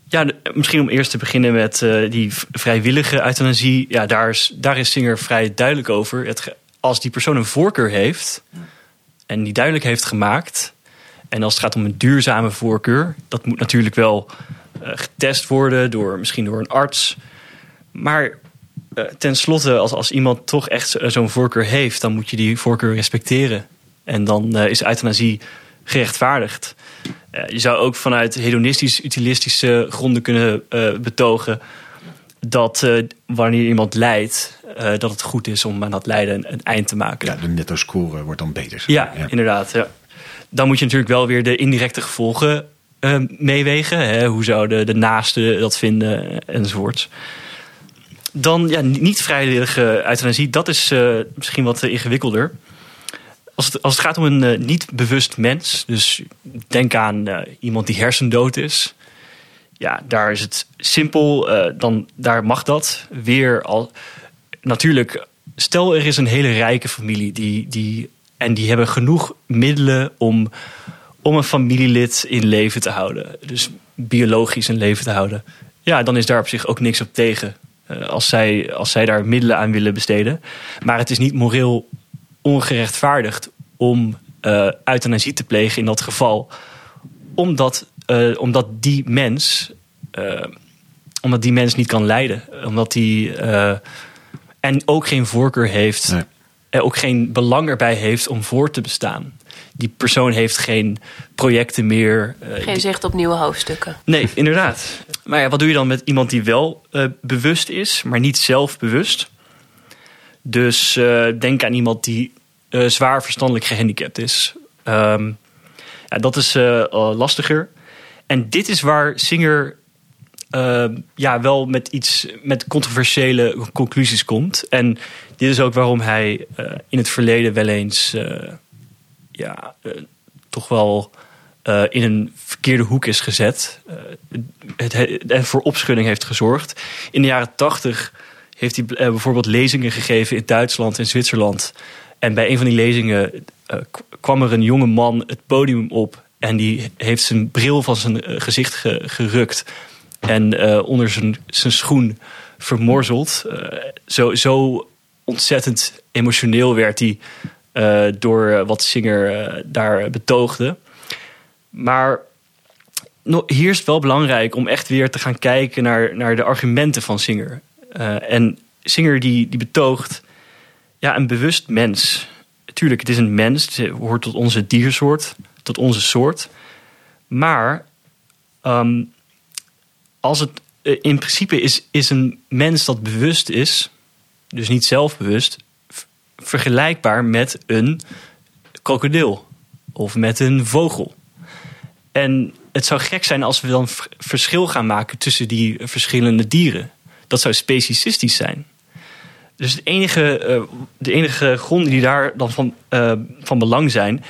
Ja, misschien om eerst te beginnen met eh, die vrijwillige euthanasie. Ja, daar is, daar is Singer vrij duidelijk over. Het, als die persoon een voorkeur heeft en die duidelijk heeft gemaakt... en als het gaat om een duurzame voorkeur... dat moet natuurlijk wel getest worden, door, misschien door een arts. Maar eh, tenslotte, als, als iemand toch echt zo- zo'n voorkeur heeft... dan moet je die voorkeur respecteren. En dan eh, is euthanasie gerechtvaardigd. Eh, je zou ook vanuit hedonistisch, utilistische gronden kunnen eh, betogen dat eh, wanneer iemand lijdt, eh, dat het goed is om aan dat lijden een, een eind te maken. Ja, de netto score wordt dan beter. Ja, inderdaad. Ja. Dan moet je natuurlijk wel weer de indirecte gevolgen eh, meewegen. Hè? Hoe zouden de naasten dat vinden enzovoorts. Dan ja, niet vrijwillige euthanasie, dat is eh, misschien wat ingewikkelder. Als het, als het gaat om een eh, niet bewust mens, dus denk aan eh, iemand die hersendood is. Ja, daar is het simpel, dan, daar mag dat. Weer al, natuurlijk, stel er is een hele rijke familie die, die, en die hebben genoeg middelen om, om een familielid in leven te houden. Dus biologisch in leven te houden. Ja, dan is daar op zich ook niks op tegen. eh, als, zij, als zij daar middelen aan willen besteden. Maar het is niet moreel ongerechtvaardigd om eh euthanasie te plegen in dat geval. Omdat, eh, omdat die mens. omdat die mens niet kan lijden. Omdat die. en ook geen voorkeur heeft. Nee. En ook geen belang erbij heeft om voor te bestaan. Die persoon heeft geen projecten meer. eh, Geen zicht op nieuwe hoofdstukken. Nee, inderdaad. Maar ja, wat doe je dan met iemand die wel eh, bewust is, maar niet zelfbewust? Dus eh, denk aan iemand die zwaar verstandelijk gehandicapt is. Ehm, ja, dat is lastiger. En dit is waar Singer eh, ja, wel met iets met controversiële conclusies komt. En dit is ook waarom hij in het verleden wel eens ja, eh, toch wel eh, in een verkeerde hoek is gezet. eh, het, voor opschudding heeft gezorgd. In de jaren tachtig heeft hij bijvoorbeeld lezingen gegeven in Duitsland en Zwitserland. En bij een van die lezingen kwam er een jonge man het podium op. En die heeft zijn bril van zijn gezicht ge- gerukt. En onder zijn, zijn schoen vermorzeld. Zo, zo ontzettend emotioneel werd hij eh, door eh, wat Singer eh, daar betoogde. Maar hier is het wel belangrijk om echt weer te gaan kijken naar, naar de argumenten van Singer. En Singer die, die betoogt, ja, een bewust mens. Tuurlijk, het is een mens, het hoort tot onze diersoort, tot onze soort. Maar ehm, als het in principe is, is een mens dat bewust is, dus niet zelfbewust, vergelijkbaar met een krokodil of met een vogel. En het zou gek zijn als we dan verschil gaan maken tussen die verschillende dieren. Dat zou specisistisch zijn. Dus het enige, eh, de enige gronden die daar dan van, eh, van belang zijn,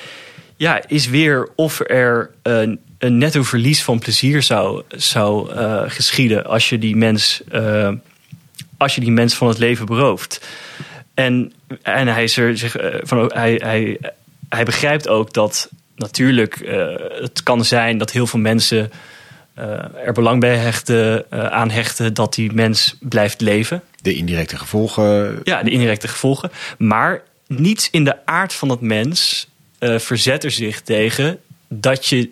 ja, is weer of er een, een netto verlies van plezier zou, zou eh, geschieden als je die mens. eh, als je die mens van het leven berooft. En, en hij, is er zich, eh, van, hij, hij, hij begrijpt ook dat natuurlijk eh, het kan zijn dat heel veel mensen eh, er belang bij hechten, aan hechten dat die mens blijft leven. De indirecte gevolgen. Ja, de indirecte gevolgen. Maar niets in de aard van dat mens verzet er zich tegen dat je,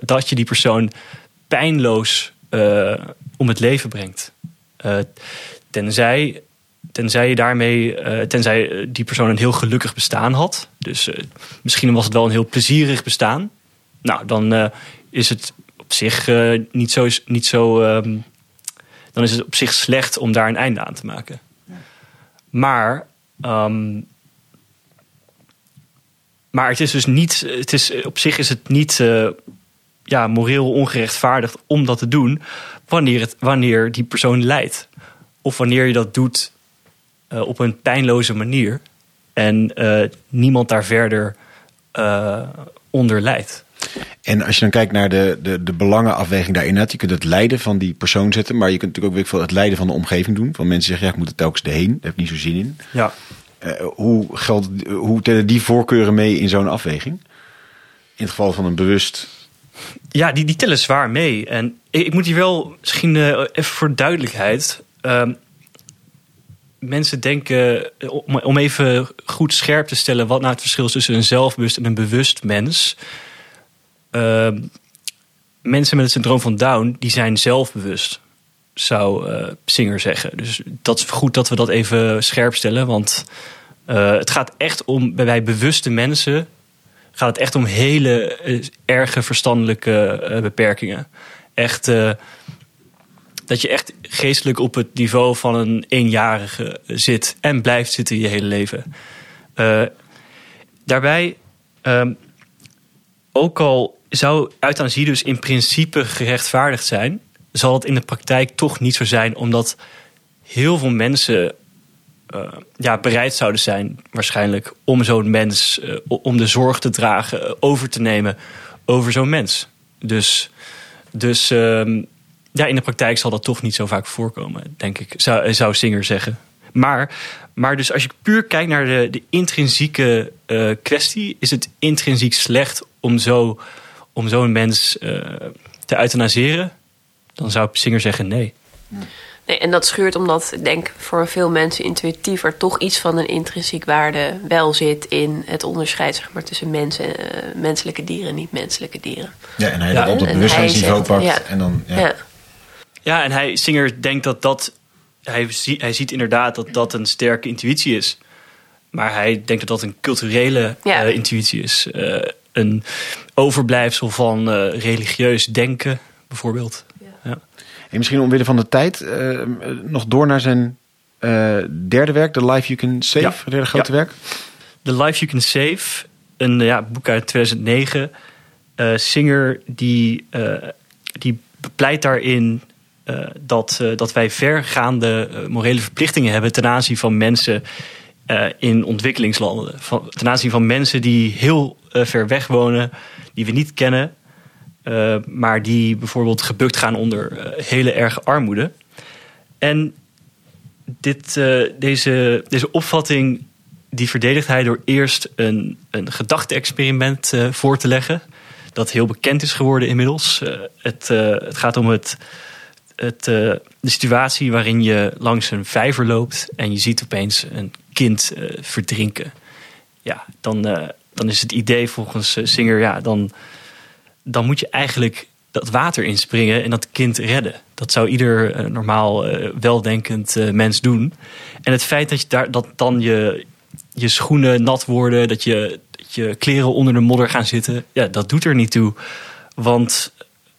dat je die persoon pijnloos om het leven brengt. Tenzij, tenzij je daarmee, eh, tenzij eh, die persoon een heel gelukkig bestaan had. Dus eh, misschien was het wel een heel plezierig bestaan. Nou, dan is het op zich niet zo. Niet zo ehm, dan is het op zich slecht om daar een einde aan te maken. Maar, ehm, maar het is dus niet, het is, op zich is het niet ja, moreel ongerechtvaardigd om dat te doen wanneer, het, wanneer die persoon lijdt. Of wanneer je dat doet uh, op een pijnloze manier en uh, niemand daar verder onder lijdt. En als je dan kijkt naar de, de, de belangenafweging daarin, je kunt het lijden van die persoon zetten, maar je kunt natuurlijk ook veel het lijden van de omgeving doen. Van mensen zeggen, ja, ik moet er telkens heen, daar heb ik niet zo zin in. Ja. Uh, hoe, geldt, hoe tellen die voorkeuren mee in zo'n afweging? In het geval van een bewust. Ja, die, die tellen zwaar mee. En ik, ik moet hier wel misschien uh, even voor duidelijkheid. Uh, mensen denken, om, om even goed scherp te stellen, wat nou het verschil is tussen een zelfbewust en een bewust mens. Uh, mensen met het syndroom van Down, die zijn zelfbewust, zou uh, Singer zeggen. Dus dat is goed dat we dat even scherp stellen. Want uh, het gaat echt om, bij bewuste mensen, gaat het echt om hele erge verstandelijke beperkingen. Echt, dat je echt geestelijk op het niveau van een eenjarige zit en blijft zitten je hele leven. daarbij, ehm, ook al zou euthanasie dus in principe gerechtvaardigd zijn, zal het in de praktijk toch niet zo zijn, omdat heel veel mensen uh, ja, bereid zouden zijn, waarschijnlijk, om zo'n mens, uh, om de zorg te dragen, over te nemen over zo'n mens. Dus, dus um, ja, in de praktijk zal dat toch niet zo vaak voorkomen, denk ik, zou, zou Singer zeggen. Maar, maar dus als je puur kijkt naar de, de intrinsieke kwestie, is het intrinsiek slecht om zo om zo'n mens uh, te euthanaseren, dan zou Singer zeggen nee. Nee, en dat schuurt omdat ik denk voor veel mensen intuïtief er toch iets van een intrinsiek waarde wel zit in het onderscheid zeg maar, tussen mensen, uh, menselijke dieren en niet-menselijke dieren. Ja, en hij ja, dat op het bewustzijnsniveau pakt. Ja. En dan, ja. ja. Ja. en hij, Singer denkt dat dat. Hij, zie, hij ziet inderdaad dat dat een sterke intuïtie is. Maar hij denkt dat dat een culturele ja. uh, intuïtie is. Uh, een overblijfsel van uh, religieus denken, bijvoorbeeld. Ja. ja. En misschien omwille van de tijd uh, nog door naar zijn uh, derde werk, The Life You Can Save, ja. het derde grote werk. The Life You Can Save, een ja, boek uit 2009. Singer die, die bepleit daarin dat, dat wij vergaande morele verplichtingen hebben ten aanzien van mensen in ontwikkelingslanden. Van, ten aanzien van mensen die heel ver weg wonen, die we niet kennen, maar die bijvoorbeeld gebukt gaan onder hele erge armoede. En dit, deze, deze opvatting die verdedigt hij door eerst een, een gedachte-experiment voor te leggen. Dat heel bekend is geworden inmiddels. het, het gaat om het, het, de situatie waarin je langs een vijver loopt en je ziet opeens een kind verdrinken. Ja, dan, dan is het idee volgens Singer, ja, dan, dan moet je eigenlijk dat water inspringen en dat kind redden. Dat zou ieder normaal weldenkend mens doen. En het feit dat, je daar, dat dan je, je schoenen nat worden, dat je, dat je kleren onder de modder gaan zitten, ja, dat doet er niet toe. Want,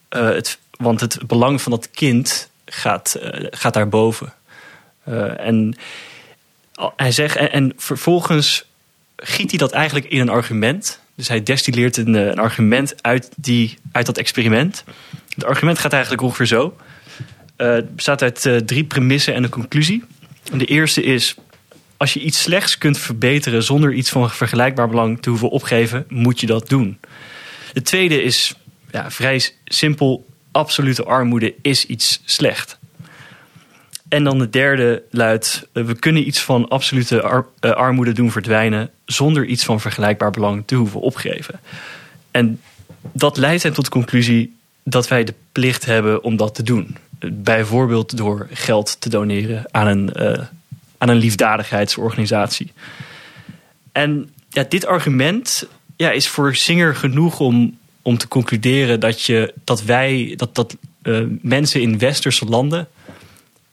het, want het belang van dat kind gaat, gaat daarboven. en hij zegt, en, en vervolgens giet hij dat eigenlijk in een argument. Dus hij destilleert een, een argument uit, die, uit dat experiment. Het argument gaat eigenlijk ongeveer zo. Uh, het bestaat uit uh, drie premissen en een conclusie. De eerste is: als je iets slechts kunt verbeteren zonder iets van vergelijkbaar belang te hoeven opgeven, moet je dat doen. De tweede is ja, vrij simpel: absolute armoede is iets slecht. En dan de derde luidt: eh, we kunnen iets van absolute uh, armoede doen verdwijnen zonder iets van vergelijkbaar belang te hoeven opgeven. En dat leidt hen tot de conclusie dat wij de plicht hebben om dat te doen. Bijvoorbeeld door geld te doneren aan een, uh, aan een liefdadigheidsorganisatie. En ja, dit argument ja, is voor Singer genoeg om, om te concluderen dat, je, dat wij, dat, dat uh, mensen in westerse landen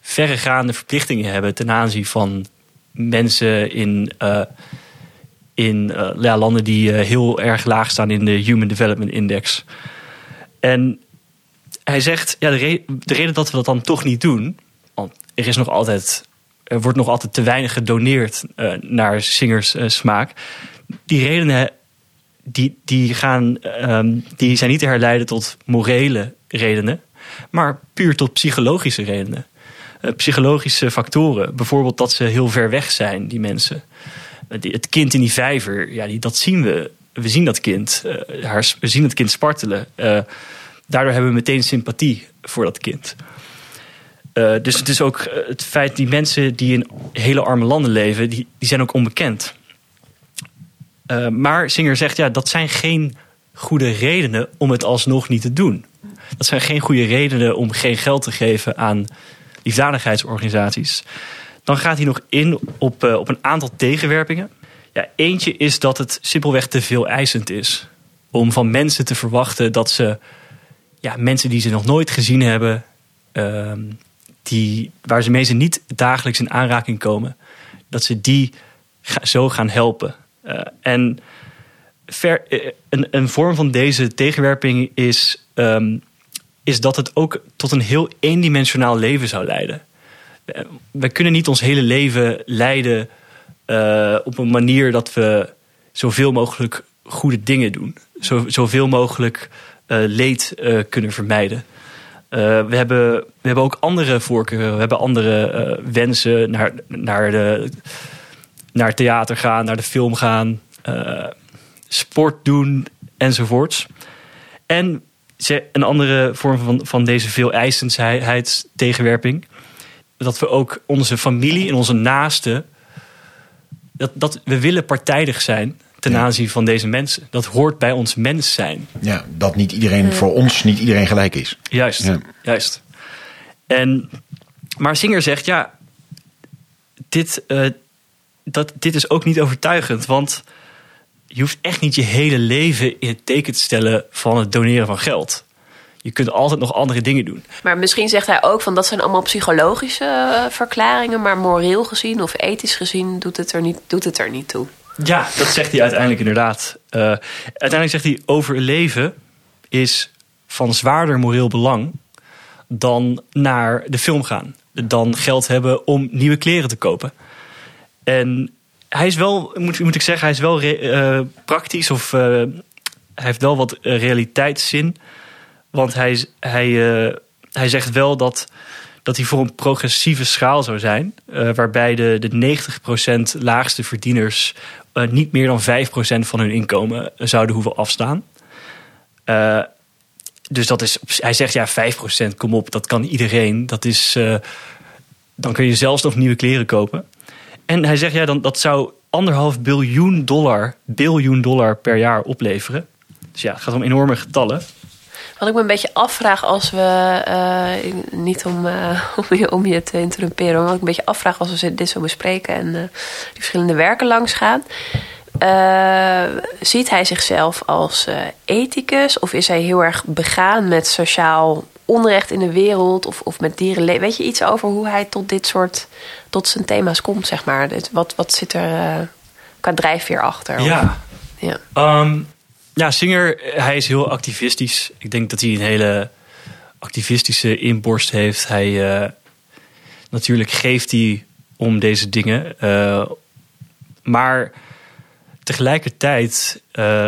verregaande verplichtingen hebben ten aanzien van mensen in, uh, in uh, ja, landen die heel erg laag staan in de Human Development Index. En hij zegt, ja, de, de, reden dat we dat dan toch niet doen, er is nog altijd, er wordt nog altijd te weinig gedoneerd eh, naar zingers eh, smaak. Die redenen die, die, gaan, ehm, die zijn niet te herleiden tot morele redenen, maar puur tot psychologische redenen. Eh, psychologische factoren. Bijvoorbeeld dat ze heel ver weg zijn, die mensen. Eh, het kind in die vijver, ja, die, dat zien we. We zien dat kind. eh, haar, we zien het kind spartelen. Daardoor hebben we meteen sympathie voor dat kind. Dus het is ook het feit die mensen die in hele arme landen leven, die, die zijn ook onbekend. Eh, maar Singer zegt, ja, dat zijn geen goede redenen om het alsnog niet te doen. Dat zijn geen goede redenen om geen geld te geven aan liefdadigheidsorganisaties. Dan gaat hij nog in op, eh, op een aantal tegenwerpingen. Ja, eentje is dat het simpelweg te veel eisend is. Om van mensen te verwachten dat ze ja, mensen die ze nog nooit gezien hebben, ehm, die, waar ze mee ze niet dagelijks in aanraking komen, dat ze die zo gaan helpen. Eh, en eh, een, een vorm van deze tegenwerping is, ehm, is dat het ook tot een heel eendimensionaal leven zou leiden. Eh, We kunnen niet ons hele leven leiden op een manier dat we zoveel mogelijk goede dingen doen. Zo, zoveel mogelijk leed kunnen vermijden. We, hebben, we hebben ook andere voorkeuren. We hebben andere wensen naar, naar, de, naar theater gaan, naar de film gaan, eh, sport doen enzovoorts. En ze- een andere vorm van, van deze veel tegenwerping. Dat we ook onze familie en onze naasten. Dat, dat we willen partijdig zijn ten Ja. aanzien van deze mensen. Dat hoort bij ons mens zijn. Ja, dat niet iedereen, voor ons niet iedereen gelijk is. Juist, Ja. juist. En, maar Singer zegt, ja, dit, eh, dat, dit is ook niet overtuigend. Want je hoeft echt niet je hele leven in het teken te stellen van het doneren van geld. Je kunt altijd nog andere dingen doen. Maar misschien zegt hij ook van dat zijn allemaal psychologische eh, verklaringen, maar moreel gezien of ethisch gezien doet het er niet, doet het er niet toe. Ja, dat zegt hij uiteindelijk inderdaad. Eh, uiteindelijk zegt hij overleven is van zwaarder moreel belang dan naar de film gaan. Dan geld hebben om nieuwe kleren te kopen. En hij is wel, moet, moet ik zeggen, hij is wel eh, praktisch of eh, hij heeft wel wat eh, realiteitszin. Want hij, hij, hij zegt wel dat, dat hij voor een progressieve schaal zou zijn. waarbij de, de 90% laagste verdieners niet meer dan 5% van hun inkomen zouden hoeven afstaan. Dus dat is, hij zegt ja, 5%, kom op, dat kan iedereen. Dat is, dan kun je zelfs nog nieuwe kleren kopen. En hij zegt ja, dan, dat zou anderhalf biljoen dollar, biljoen dollar per jaar opleveren. Dus ja, het gaat om enorme getallen. Wat ik me een beetje afvraag als we, eh, niet om, eh, om, je, om te interrumperen, maar wat ik een beetje afvraag als we dit zo bespreken en eh, die verschillende werken langs gaan. Eh, ziet hij zichzelf als ethicus of is hij heel erg begaan met sociaal onrecht in de wereld of, of met dierenleven? Weet je iets over hoe hij tot dit soort, tot zijn thema's komt, zeg maar? Wat, wat zit er eh, qua drijfveer achter? Of- Ja, ja. Ehm, ja, Singer, hij is heel activistisch. Ik denk dat hij een hele activistische inborst heeft. Hij, eh, natuurlijk geeft hij om deze dingen. eh, maar tegelijkertijd eh,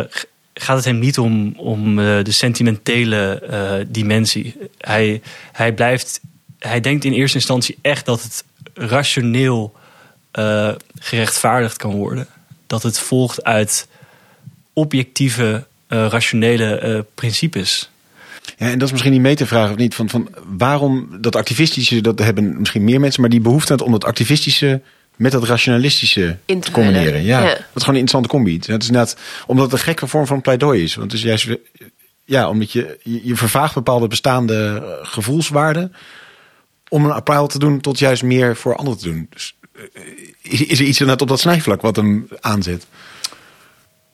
gaat het hem niet om, om eh, de sentimentele eh, dimensie. Hij, hij blijft, hij denkt in eerste instantie echt dat het rationeel eh, gerechtvaardigd kan worden. Dat het volgt uit objectieve, rationele principes. Ja, en dat is misschien die metervraag of niet. Van, van waarom dat activistische, dat hebben misschien meer mensen, maar die behoefte om dat activistische met dat rationalistische In te combineren. Ja, Ja. dat is gewoon een interessante combi. Het is inderdaad, omdat het een gekke vorm van pleidooi is. Want het is juist, ja, omdat je, je, vervaagt bepaalde bestaande eh, gevoelswaarden om een appel te doen tot juist meer voor anderen te doen. Dus eh, is, is er iets inderdaad op dat snijvlak wat hem aanzet?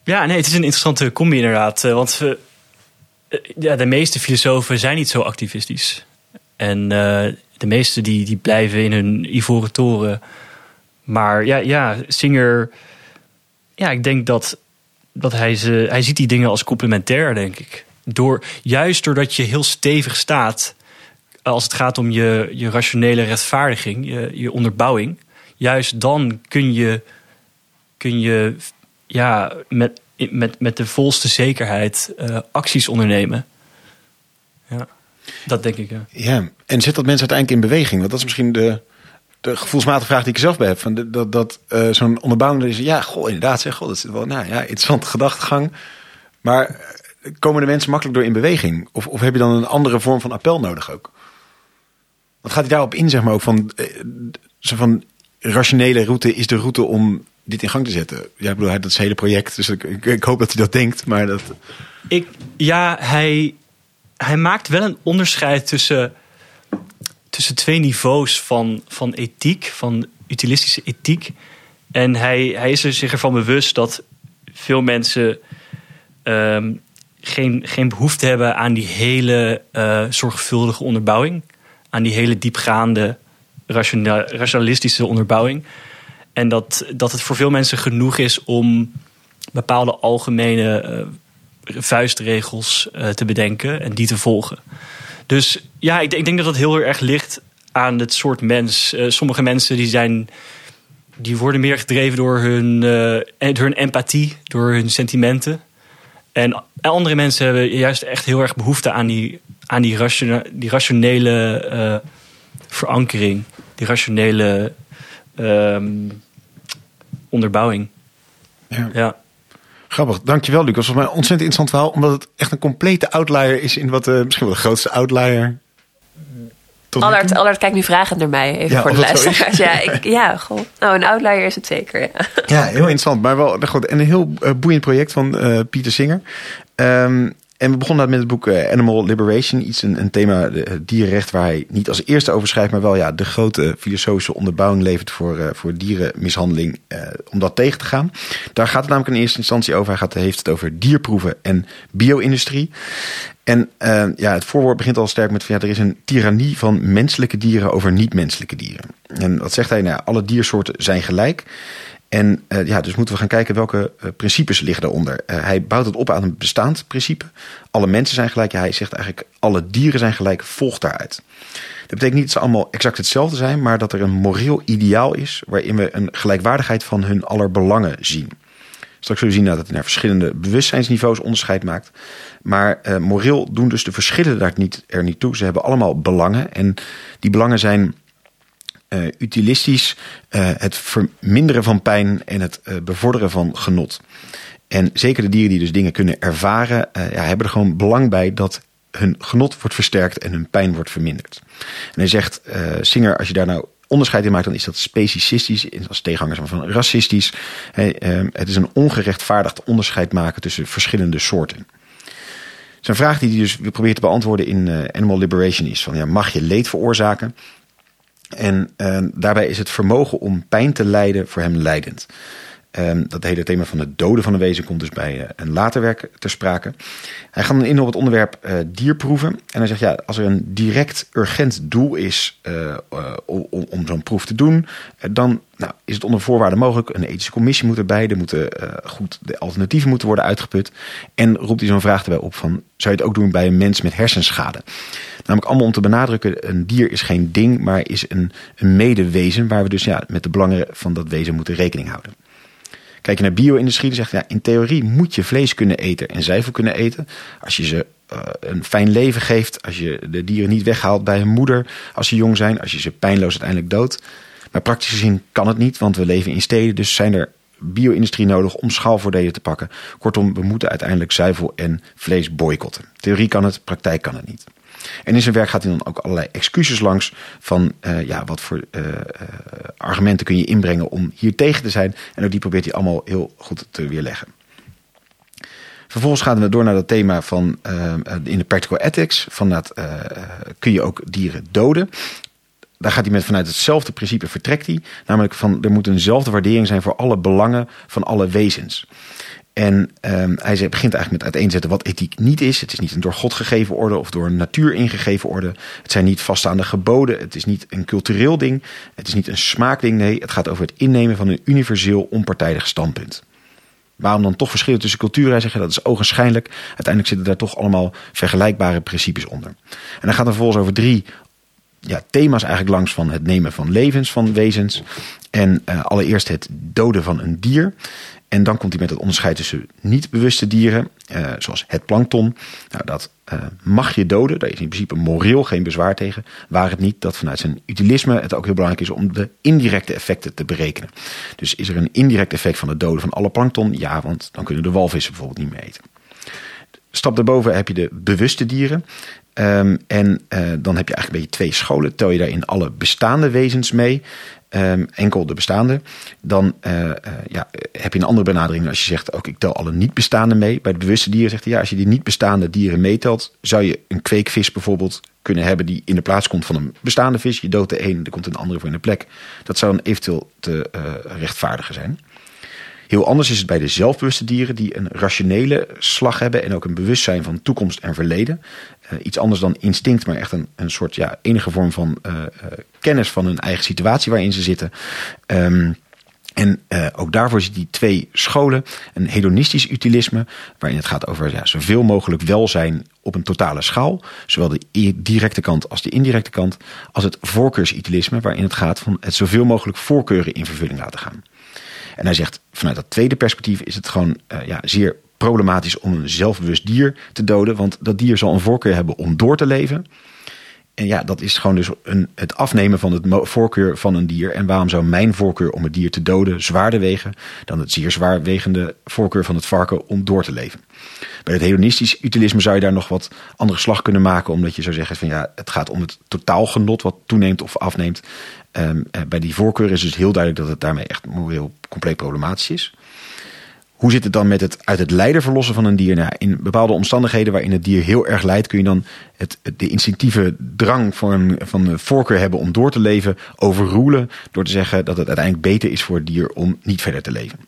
Ja, nee, het is een interessante combi inderdaad. eh, Want we, ja, de meeste filosofen zijn niet zo activistisch. En eh, de meeste die, die blijven in hun ivoren toren. Maar ja, ja Singer... Ja, ik denk dat, dat hij, ze, hij ziet die dingen als complementair, denk ik. Door, juist doordat je heel stevig staat... als het gaat om je, je rationele rechtvaardiging, je, je onderbouwing, juist dan kun je, kun je ja, met, met, met de volste zekerheid uh, acties ondernemen. Ja, dat denk ik. Ja. ja, en zet dat mensen uiteindelijk in beweging? Want dat is misschien de, de gevoelsmatige vraag die ik zelf bij heb. Van de, dat dat uh, zo'n onderbouwing is. Ja, goh, inderdaad, zeg, goh, dat is wel nou ja, interessante gedachtegang. Maar eh, komen de mensen makkelijk door in beweging? Of, of heb je dan een andere vorm van appel nodig ook? Wat gaat hij daarop in, zeg maar, ook van, uh, zo van rationele route is de route om dit in gang te zetten? Ja, ik bedoel, dat is het hele project, dus ik, ik, hoop dat hij dat denkt, maar dat... Ik, ja, hij, hij maakt wel een onderscheid tussen, tussen twee niveaus van, van ethiek, van utilistische ethiek. En hij, hij is er zich ervan bewust dat veel mensen um, geen, geen behoefte hebben aan die hele uh, zorgvuldige onderbouwing. Aan die hele diepgaande rationalistische onderbouwing. En dat, dat het voor veel mensen genoeg is om bepaalde algemene uh, vuistregels uh, te bedenken en die te volgen. Dus ja, ik, ik, denk dat dat heel erg ligt aan het soort mens. Uh, sommige mensen die zijn. Die worden meer gedreven door hun, door hun empathie, door hun sentimenten. En andere mensen hebben juist echt heel erg behoefte aan die, aan die, die rationele verankering, die rationele um, onderbouwing. Ja. ja. Grappig, dankjewel Lucas. Volgens mij een ontzettend interessant verhaal, omdat het echt een complete outlier is in wat uh, misschien wel de grootste outlier. Allard, Allard kijkt nu vragend naar mij, even ja, voor de luisteraars. Ja, ik, ja goh. Nou, een outlier is het zeker. Ja, ja heel interessant, maar wel goed. En een heel uh, boeiend project van uh, Pieter Singer. Um, en we begonnen met het boek eh, Animal Liberation. Iets een, een thema dierenrecht waar hij niet als eerste over schrijft, maar wel ja, de grote filosofische onderbouwing levert voor, uh, voor dierenmishandeling. Uh, om dat tegen te gaan. Daar gaat het namelijk in eerste instantie over. Hij gaat, heeft het over dierproeven en bio-industrie. En ja, het voorwoord begint al sterk met van ja, er is een tirannie van menselijke dieren over niet-menselijke dieren. En wat zegt hij? Nou, alle diersoorten zijn gelijk. En uh, ja, dus moeten we gaan kijken welke uh, principes liggen daaronder. Uh, hij bouwt het op aan een bestaand principe. Alle mensen zijn gelijk. Ja, hij zegt eigenlijk alle dieren zijn gelijk, volgt daaruit. Dat betekent niet dat ze allemaal exact hetzelfde zijn, maar dat er een moreel ideaal is waarin we een gelijkwaardigheid van hun aller belangen zien. Straks zullen we zien dat het naar verschillende bewustzijnsniveaus onderscheid maakt. Maar moreel doen dus de verschillen daar niet, er niet toe. Ze hebben allemaal belangen en die belangen zijn uh, utilistisch uh, het verminderen van pijn en het uh, bevorderen van genot. En zeker de dieren die dus dingen kunnen ervaren, ja, hebben er gewoon belang bij dat hun genot wordt versterkt en hun pijn wordt verminderd. En hij zegt, Singer, als je daar nou onderscheid in maakt, dan is dat specicistisch, als tegenhangers van racistisch. Hey, het is een ongerechtvaardigd onderscheid maken tussen verschillende soorten. Zijn vraag die hij dus probeert te beantwoorden in Animal Liberation is: van, ja, mag je leed veroorzaken? En uh, daarbij is het vermogen om pijn te lijden voor hem leidend. Um, dat hele thema van het doden van een wezen komt dus bij uh, een later werk ter sprake. Hij gaat dan in op het onderwerp uh, dierproeven. En hij zegt, ja, als er een direct urgent doel is om, om zo'n proef te doen... dan nou, is het onder voorwaarden mogelijk. Een ethische commissie moet erbij. Er moeten goed, de alternatieven moeten worden uitgeput. En roept hij zo'n vraag erbij op van... zou je het ook doen bij een mens met hersenschade? Namelijk allemaal om te benadrukken... een dier is geen ding, maar is een, een medewezen... waar we dus ja, met de belangen van dat wezen moeten rekening houden. Kijk je naar bio-industrie, dan zegt ja, in theorie moet je vlees kunnen eten en zuivel kunnen eten. Als je ze uh, een fijn leven geeft, als je de dieren niet weghaalt bij hun moeder als ze jong zijn, als je ze pijnloos uiteindelijk doodt. Maar praktisch gezien kan het niet, want we leven in steden, dus zijn er bio-industrie nodig om schaalvoordelen te pakken. Kortom, we moeten uiteindelijk zuivel en vlees boycotten. Theorie kan het, praktijk kan het niet. En in zijn werk gaat hij dan ook allerlei excuses langs van uh, ja, wat voor uh, argumenten kun je inbrengen om hier tegen te zijn. En ook die probeert hij allemaal heel goed te weerleggen. Vervolgens gaan we door naar dat thema van in de practical ethics. Van dat kun je ook dieren doden. Daar gaat hij met vanuit hetzelfde principe vertrekt hij. Namelijk van er moet eenzelfde waardering zijn voor alle belangen van alle wezens. En um, hij begint eigenlijk met uiteenzetten wat ethiek niet is. Het is niet een door God gegeven orde of door natuur ingegeven orde. Het zijn niet vaststaande geboden. Het is niet een cultureel ding. Het is niet een smaakding. Nee, het gaat over het innemen van een universeel onpartijdig standpunt. Waarom dan toch verschillen tussen culturen? Hij zegt dat is ogenschijnlijk. Uiteindelijk zitten daar toch allemaal vergelijkbare principes onder. En dan gaat er vervolgens over drie ja, thema's eigenlijk langs van het nemen van levens van wezens. En uh, allereerst het doden van een dier. En dan komt hij met het onderscheid tussen niet-bewuste dieren, uh, zoals het plankton. Nou, dat uh, mag je doden. Daar is in principe moreel geen bezwaar tegen. Waar het niet dat vanuit zijn utilisme het ook heel belangrijk is om de indirecte effecten te berekenen. Dus is er een indirect effect van het doden van alle plankton? Ja, want dan kunnen de walvissen bijvoorbeeld niet meer eten. Stap daarboven heb je de bewuste dieren. Um, en uh, dan heb je eigenlijk een beetje twee scholen. Tel je daarin alle bestaande wezens mee. Um, enkel de bestaande. Dan uh, uh, ja, heb je een andere benadering als je zegt: ook ik tel alle niet bestaande mee. Bij de bewuste dieren zegt hij: ja, als je die niet bestaande dieren meetelt, zou je een kweekvis bijvoorbeeld kunnen hebben die in de plaats komt van een bestaande vis. Je doodt de een, er komt een andere voor in de plek. Dat zou dan eventueel te rechtvaardigen zijn. Heel anders is het bij de zelfbewuste dieren die een rationele slag hebben en ook een bewustzijn van toekomst en verleden. Uh, iets anders dan instinct, maar echt een, een soort ja, enige vorm van uh, uh, kennis van hun eigen situatie waarin ze zitten. Um, en ook daarvoor zitten die twee scholen. Een hedonistisch utilisme, waarin het gaat over ja, zoveel mogelijk welzijn op een totale schaal. Zowel de directe kant als de indirecte kant. Als het voorkeursutilisme, waarin het gaat van het zoveel mogelijk voorkeuren in vervulling laten gaan. En hij zegt, vanuit dat tweede perspectief is het gewoon uh, ja, zeer problematisch om een zelfbewust dier te doden. Want dat dier zal een voorkeur hebben om door te leven. En ja, dat is gewoon dus een, het afnemen van het voorkeur van een dier. En waarom zou mijn voorkeur om het dier te doden zwaarder wegen dan het zeer zwaarwegende voorkeur van het varken om door te leven? Bij het hedonistisch utilisme zou je daar nog wat andere slag kunnen maken, omdat je zou zeggen van ja, het gaat om het totaalgenot wat toeneemt of afneemt. Um, bij die voorkeur is dus heel duidelijk dat het daarmee echt moreel compleet problematisch is. Hoe zit het dan met het uit het lijden verlossen van een dier? Nou, in bepaalde omstandigheden waarin het dier heel erg lijdt, kun je dan het, de instinctieve drang een, van de voorkeur hebben om door te leven overroelen. Door te zeggen dat het uiteindelijk beter is voor het dier om niet verder te leven.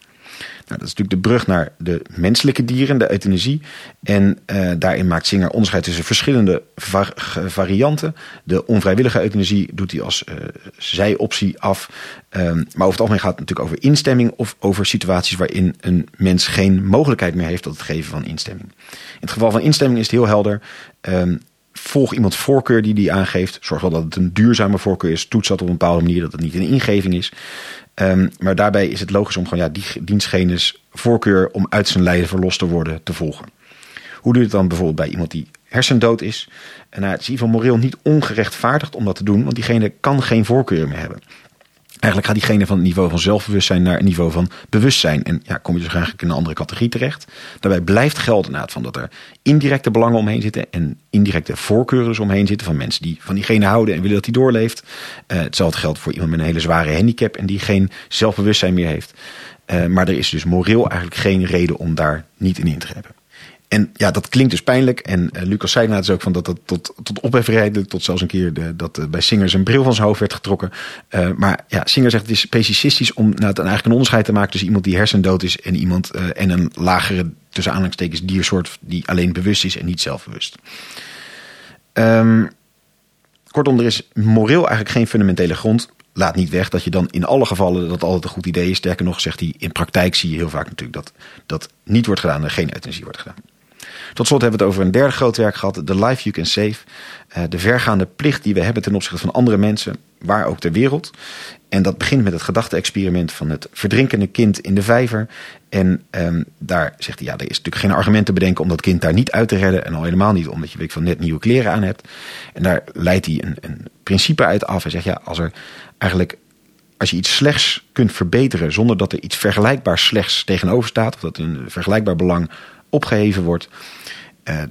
Nou, dat is natuurlijk de brug naar de menselijke dieren, de euthanasie. En uh, daarin maakt Singer onderscheid tussen verschillende var varianten. De onvrijwillige euthanasie doet hij als uh, zijoptie af. Um, maar over het algemeen gaat het natuurlijk over instemming of over situaties waarin een mens geen mogelijkheid meer heeft tot het geven van instemming. In het geval van instemming is het heel helder. Um, volg iemand voorkeur die die aangeeft. Zorg wel dat het een duurzame voorkeur is. Toets dat op een bepaalde manier dat het niet een ingeving is. Um, maar daarbij is het logisch om gewoon ja, die dienstgenes voorkeur om uit zijn lijden verlost te worden te volgen. Hoe doe je het dan bijvoorbeeld bij iemand die hersendood is? En nou, het is in ieder geval moreel niet ongerechtvaardigd om dat te doen, want diegene kan geen voorkeur meer hebben. Eigenlijk gaat diegene van het niveau van zelfbewustzijn naar het niveau van bewustzijn. En ja, kom je dus eigenlijk in een andere categorie terecht. Daarbij blijft gelden na van dat er indirecte belangen omheen zitten. En indirecte voorkeuren dus omheen zitten van mensen die van diegene houden en willen dat hij doorleeft. Uh, hetzelfde geldt voor iemand met een hele zware handicap en die geen zelfbewustzijn meer heeft. Uh, maar er is dus moreel eigenlijk geen reden om daar niet in in te hebben. En ja, dat klinkt dus pijnlijk. En uh, Lucas zei nou dus ook van dat dat tot, tot ophef. Tot zelfs een keer de, dat uh, bij Singer zijn bril van zijn hoofd werd getrokken. Uh, maar ja, Singer zegt het is specisistisch om nou, dan eigenlijk een onderscheid te maken tussen iemand die hersendood is en iemand en een lagere, tussen aanhalingstekens, diersoort die alleen bewust is en niet zelfbewust. Um, kortom, er is moreel eigenlijk geen fundamentele grond laat niet weg dat je dan in alle gevallen dat altijd een goed idee is. Sterker nog zegt hij, in praktijk zie je heel vaak natuurlijk dat dat niet wordt gedaan en geen euthanasie wordt gedaan. Tot slot hebben we het over een derde groot werk gehad, The Life You Can Save. Uh, de vergaande plicht die we hebben ten opzichte van andere mensen, waar ook ter wereld. En dat begint met het gedachte-experiment van het verdrinkende kind in de vijver. En um, daar zegt hij, ja, er is natuurlijk geen argument te bedenken om dat kind daar niet uit te redden. En al helemaal niet omdat je weet van net nieuwe kleren aan hebt. En daar leidt hij een, een principe uit af. Hij zegt, ja, als er eigenlijk als je iets slechts kunt verbeteren zonder dat er iets vergelijkbaar slechts tegenover staat, of dat een vergelijkbaar belang opgeheven wordt, uh,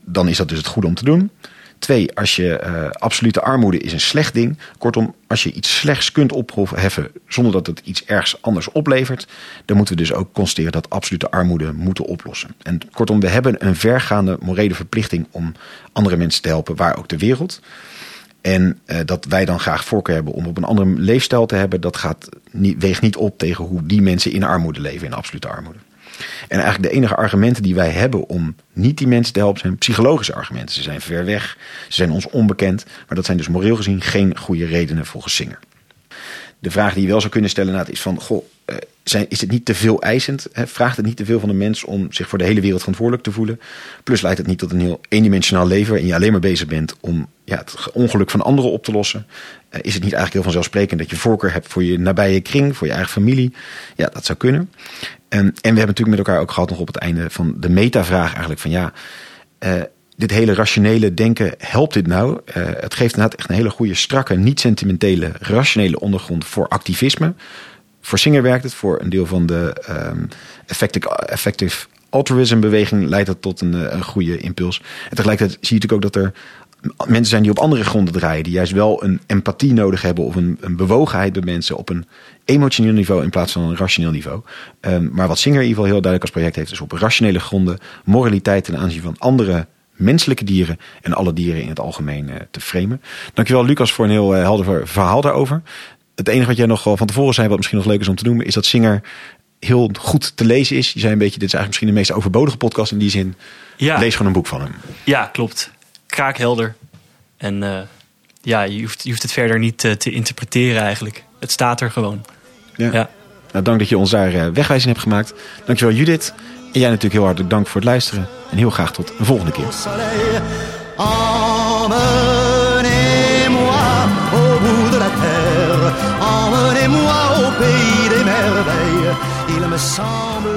dan is dat dus het goede om te doen. Twee, als je uh, absolute armoede is een slecht ding. Kortom, als je iets slechts kunt opheffen zonder dat het iets ergs anders oplevert, dan moeten we dus ook constateren dat absolute armoede moeten oplossen. En kortom, we hebben een vergaande morele verplichting om andere mensen te helpen, waar ook ter wereld. En uh, dat wij dan graag voorkeur hebben om op een andere leefstijl te hebben, dat gaat niet, weegt niet op tegen hoe die mensen in armoede leven, in absolute armoede. En eigenlijk de enige argumenten die wij hebben om niet die mensen te helpen zijn psychologische argumenten. Ze zijn ver weg, ze zijn ons onbekend, maar dat zijn dus moreel gezien geen goede redenen volgens Singer. De vraag die je wel zou kunnen stellen nou, is van, goh, zijn, is het niet te veel eisend? Vraagt het niet te veel van de mens om zich voor de hele wereld verantwoordelijk te voelen? Plus leidt het niet tot een heel eendimensionaal leven waarin je alleen maar bezig bent om ja, het ongeluk van anderen op te lossen? Uh, is het niet eigenlijk heel vanzelfsprekend dat je voorkeur hebt voor je nabije kring, voor je eigen familie? Ja, dat zou kunnen. En, en we hebben natuurlijk met elkaar ook gehad nog op het einde van de metavraag eigenlijk van ja, uh, dit hele rationele denken, helpt dit nou? Uh, het geeft inderdaad echt een hele goede, strakke, niet sentimentele, rationele ondergrond voor activisme. Voor Singer werkt het, voor een deel van de um, effective, effective altruism beweging leidt dat tot een, een goede impuls. En tegelijkertijd zie je natuurlijk ook dat er mensen zijn die op andere gronden draaien, die juist wel een empathie nodig hebben of een, een bewogenheid bij mensen op een emotioneel niveau in plaats van een rationeel niveau. Um, maar wat Singer in ieder geval heel duidelijk als project heeft, is op rationele gronden moraliteit ten aanzien van andere menselijke dieren en alle dieren in het algemeen uh, te framen. Dankjewel Lucas voor een heel uh, helder verhaal daarover. Het enige wat jij nog van tevoren zei, wat misschien nog leuk is om te noemen, is dat Singer heel goed te lezen is. Je zei een beetje, dit is eigenlijk misschien de meest overbodige podcast in die zin. Ja. Lees gewoon een boek van hem. Ja, klopt. Kraakhelder. En uh, ja, je hoeft, je hoeft het verder niet uh, te interpreteren eigenlijk. Het staat er gewoon. Ja. ja. Nou, dank dat je ons daar uh, wegwijzing hebt gemaakt. Dankjewel Judith. En jij natuurlijk heel hartelijk dank voor het luisteren. En heel graag tot een volgende keer. Emmenez-moi au de pays des merveilles. Il me semble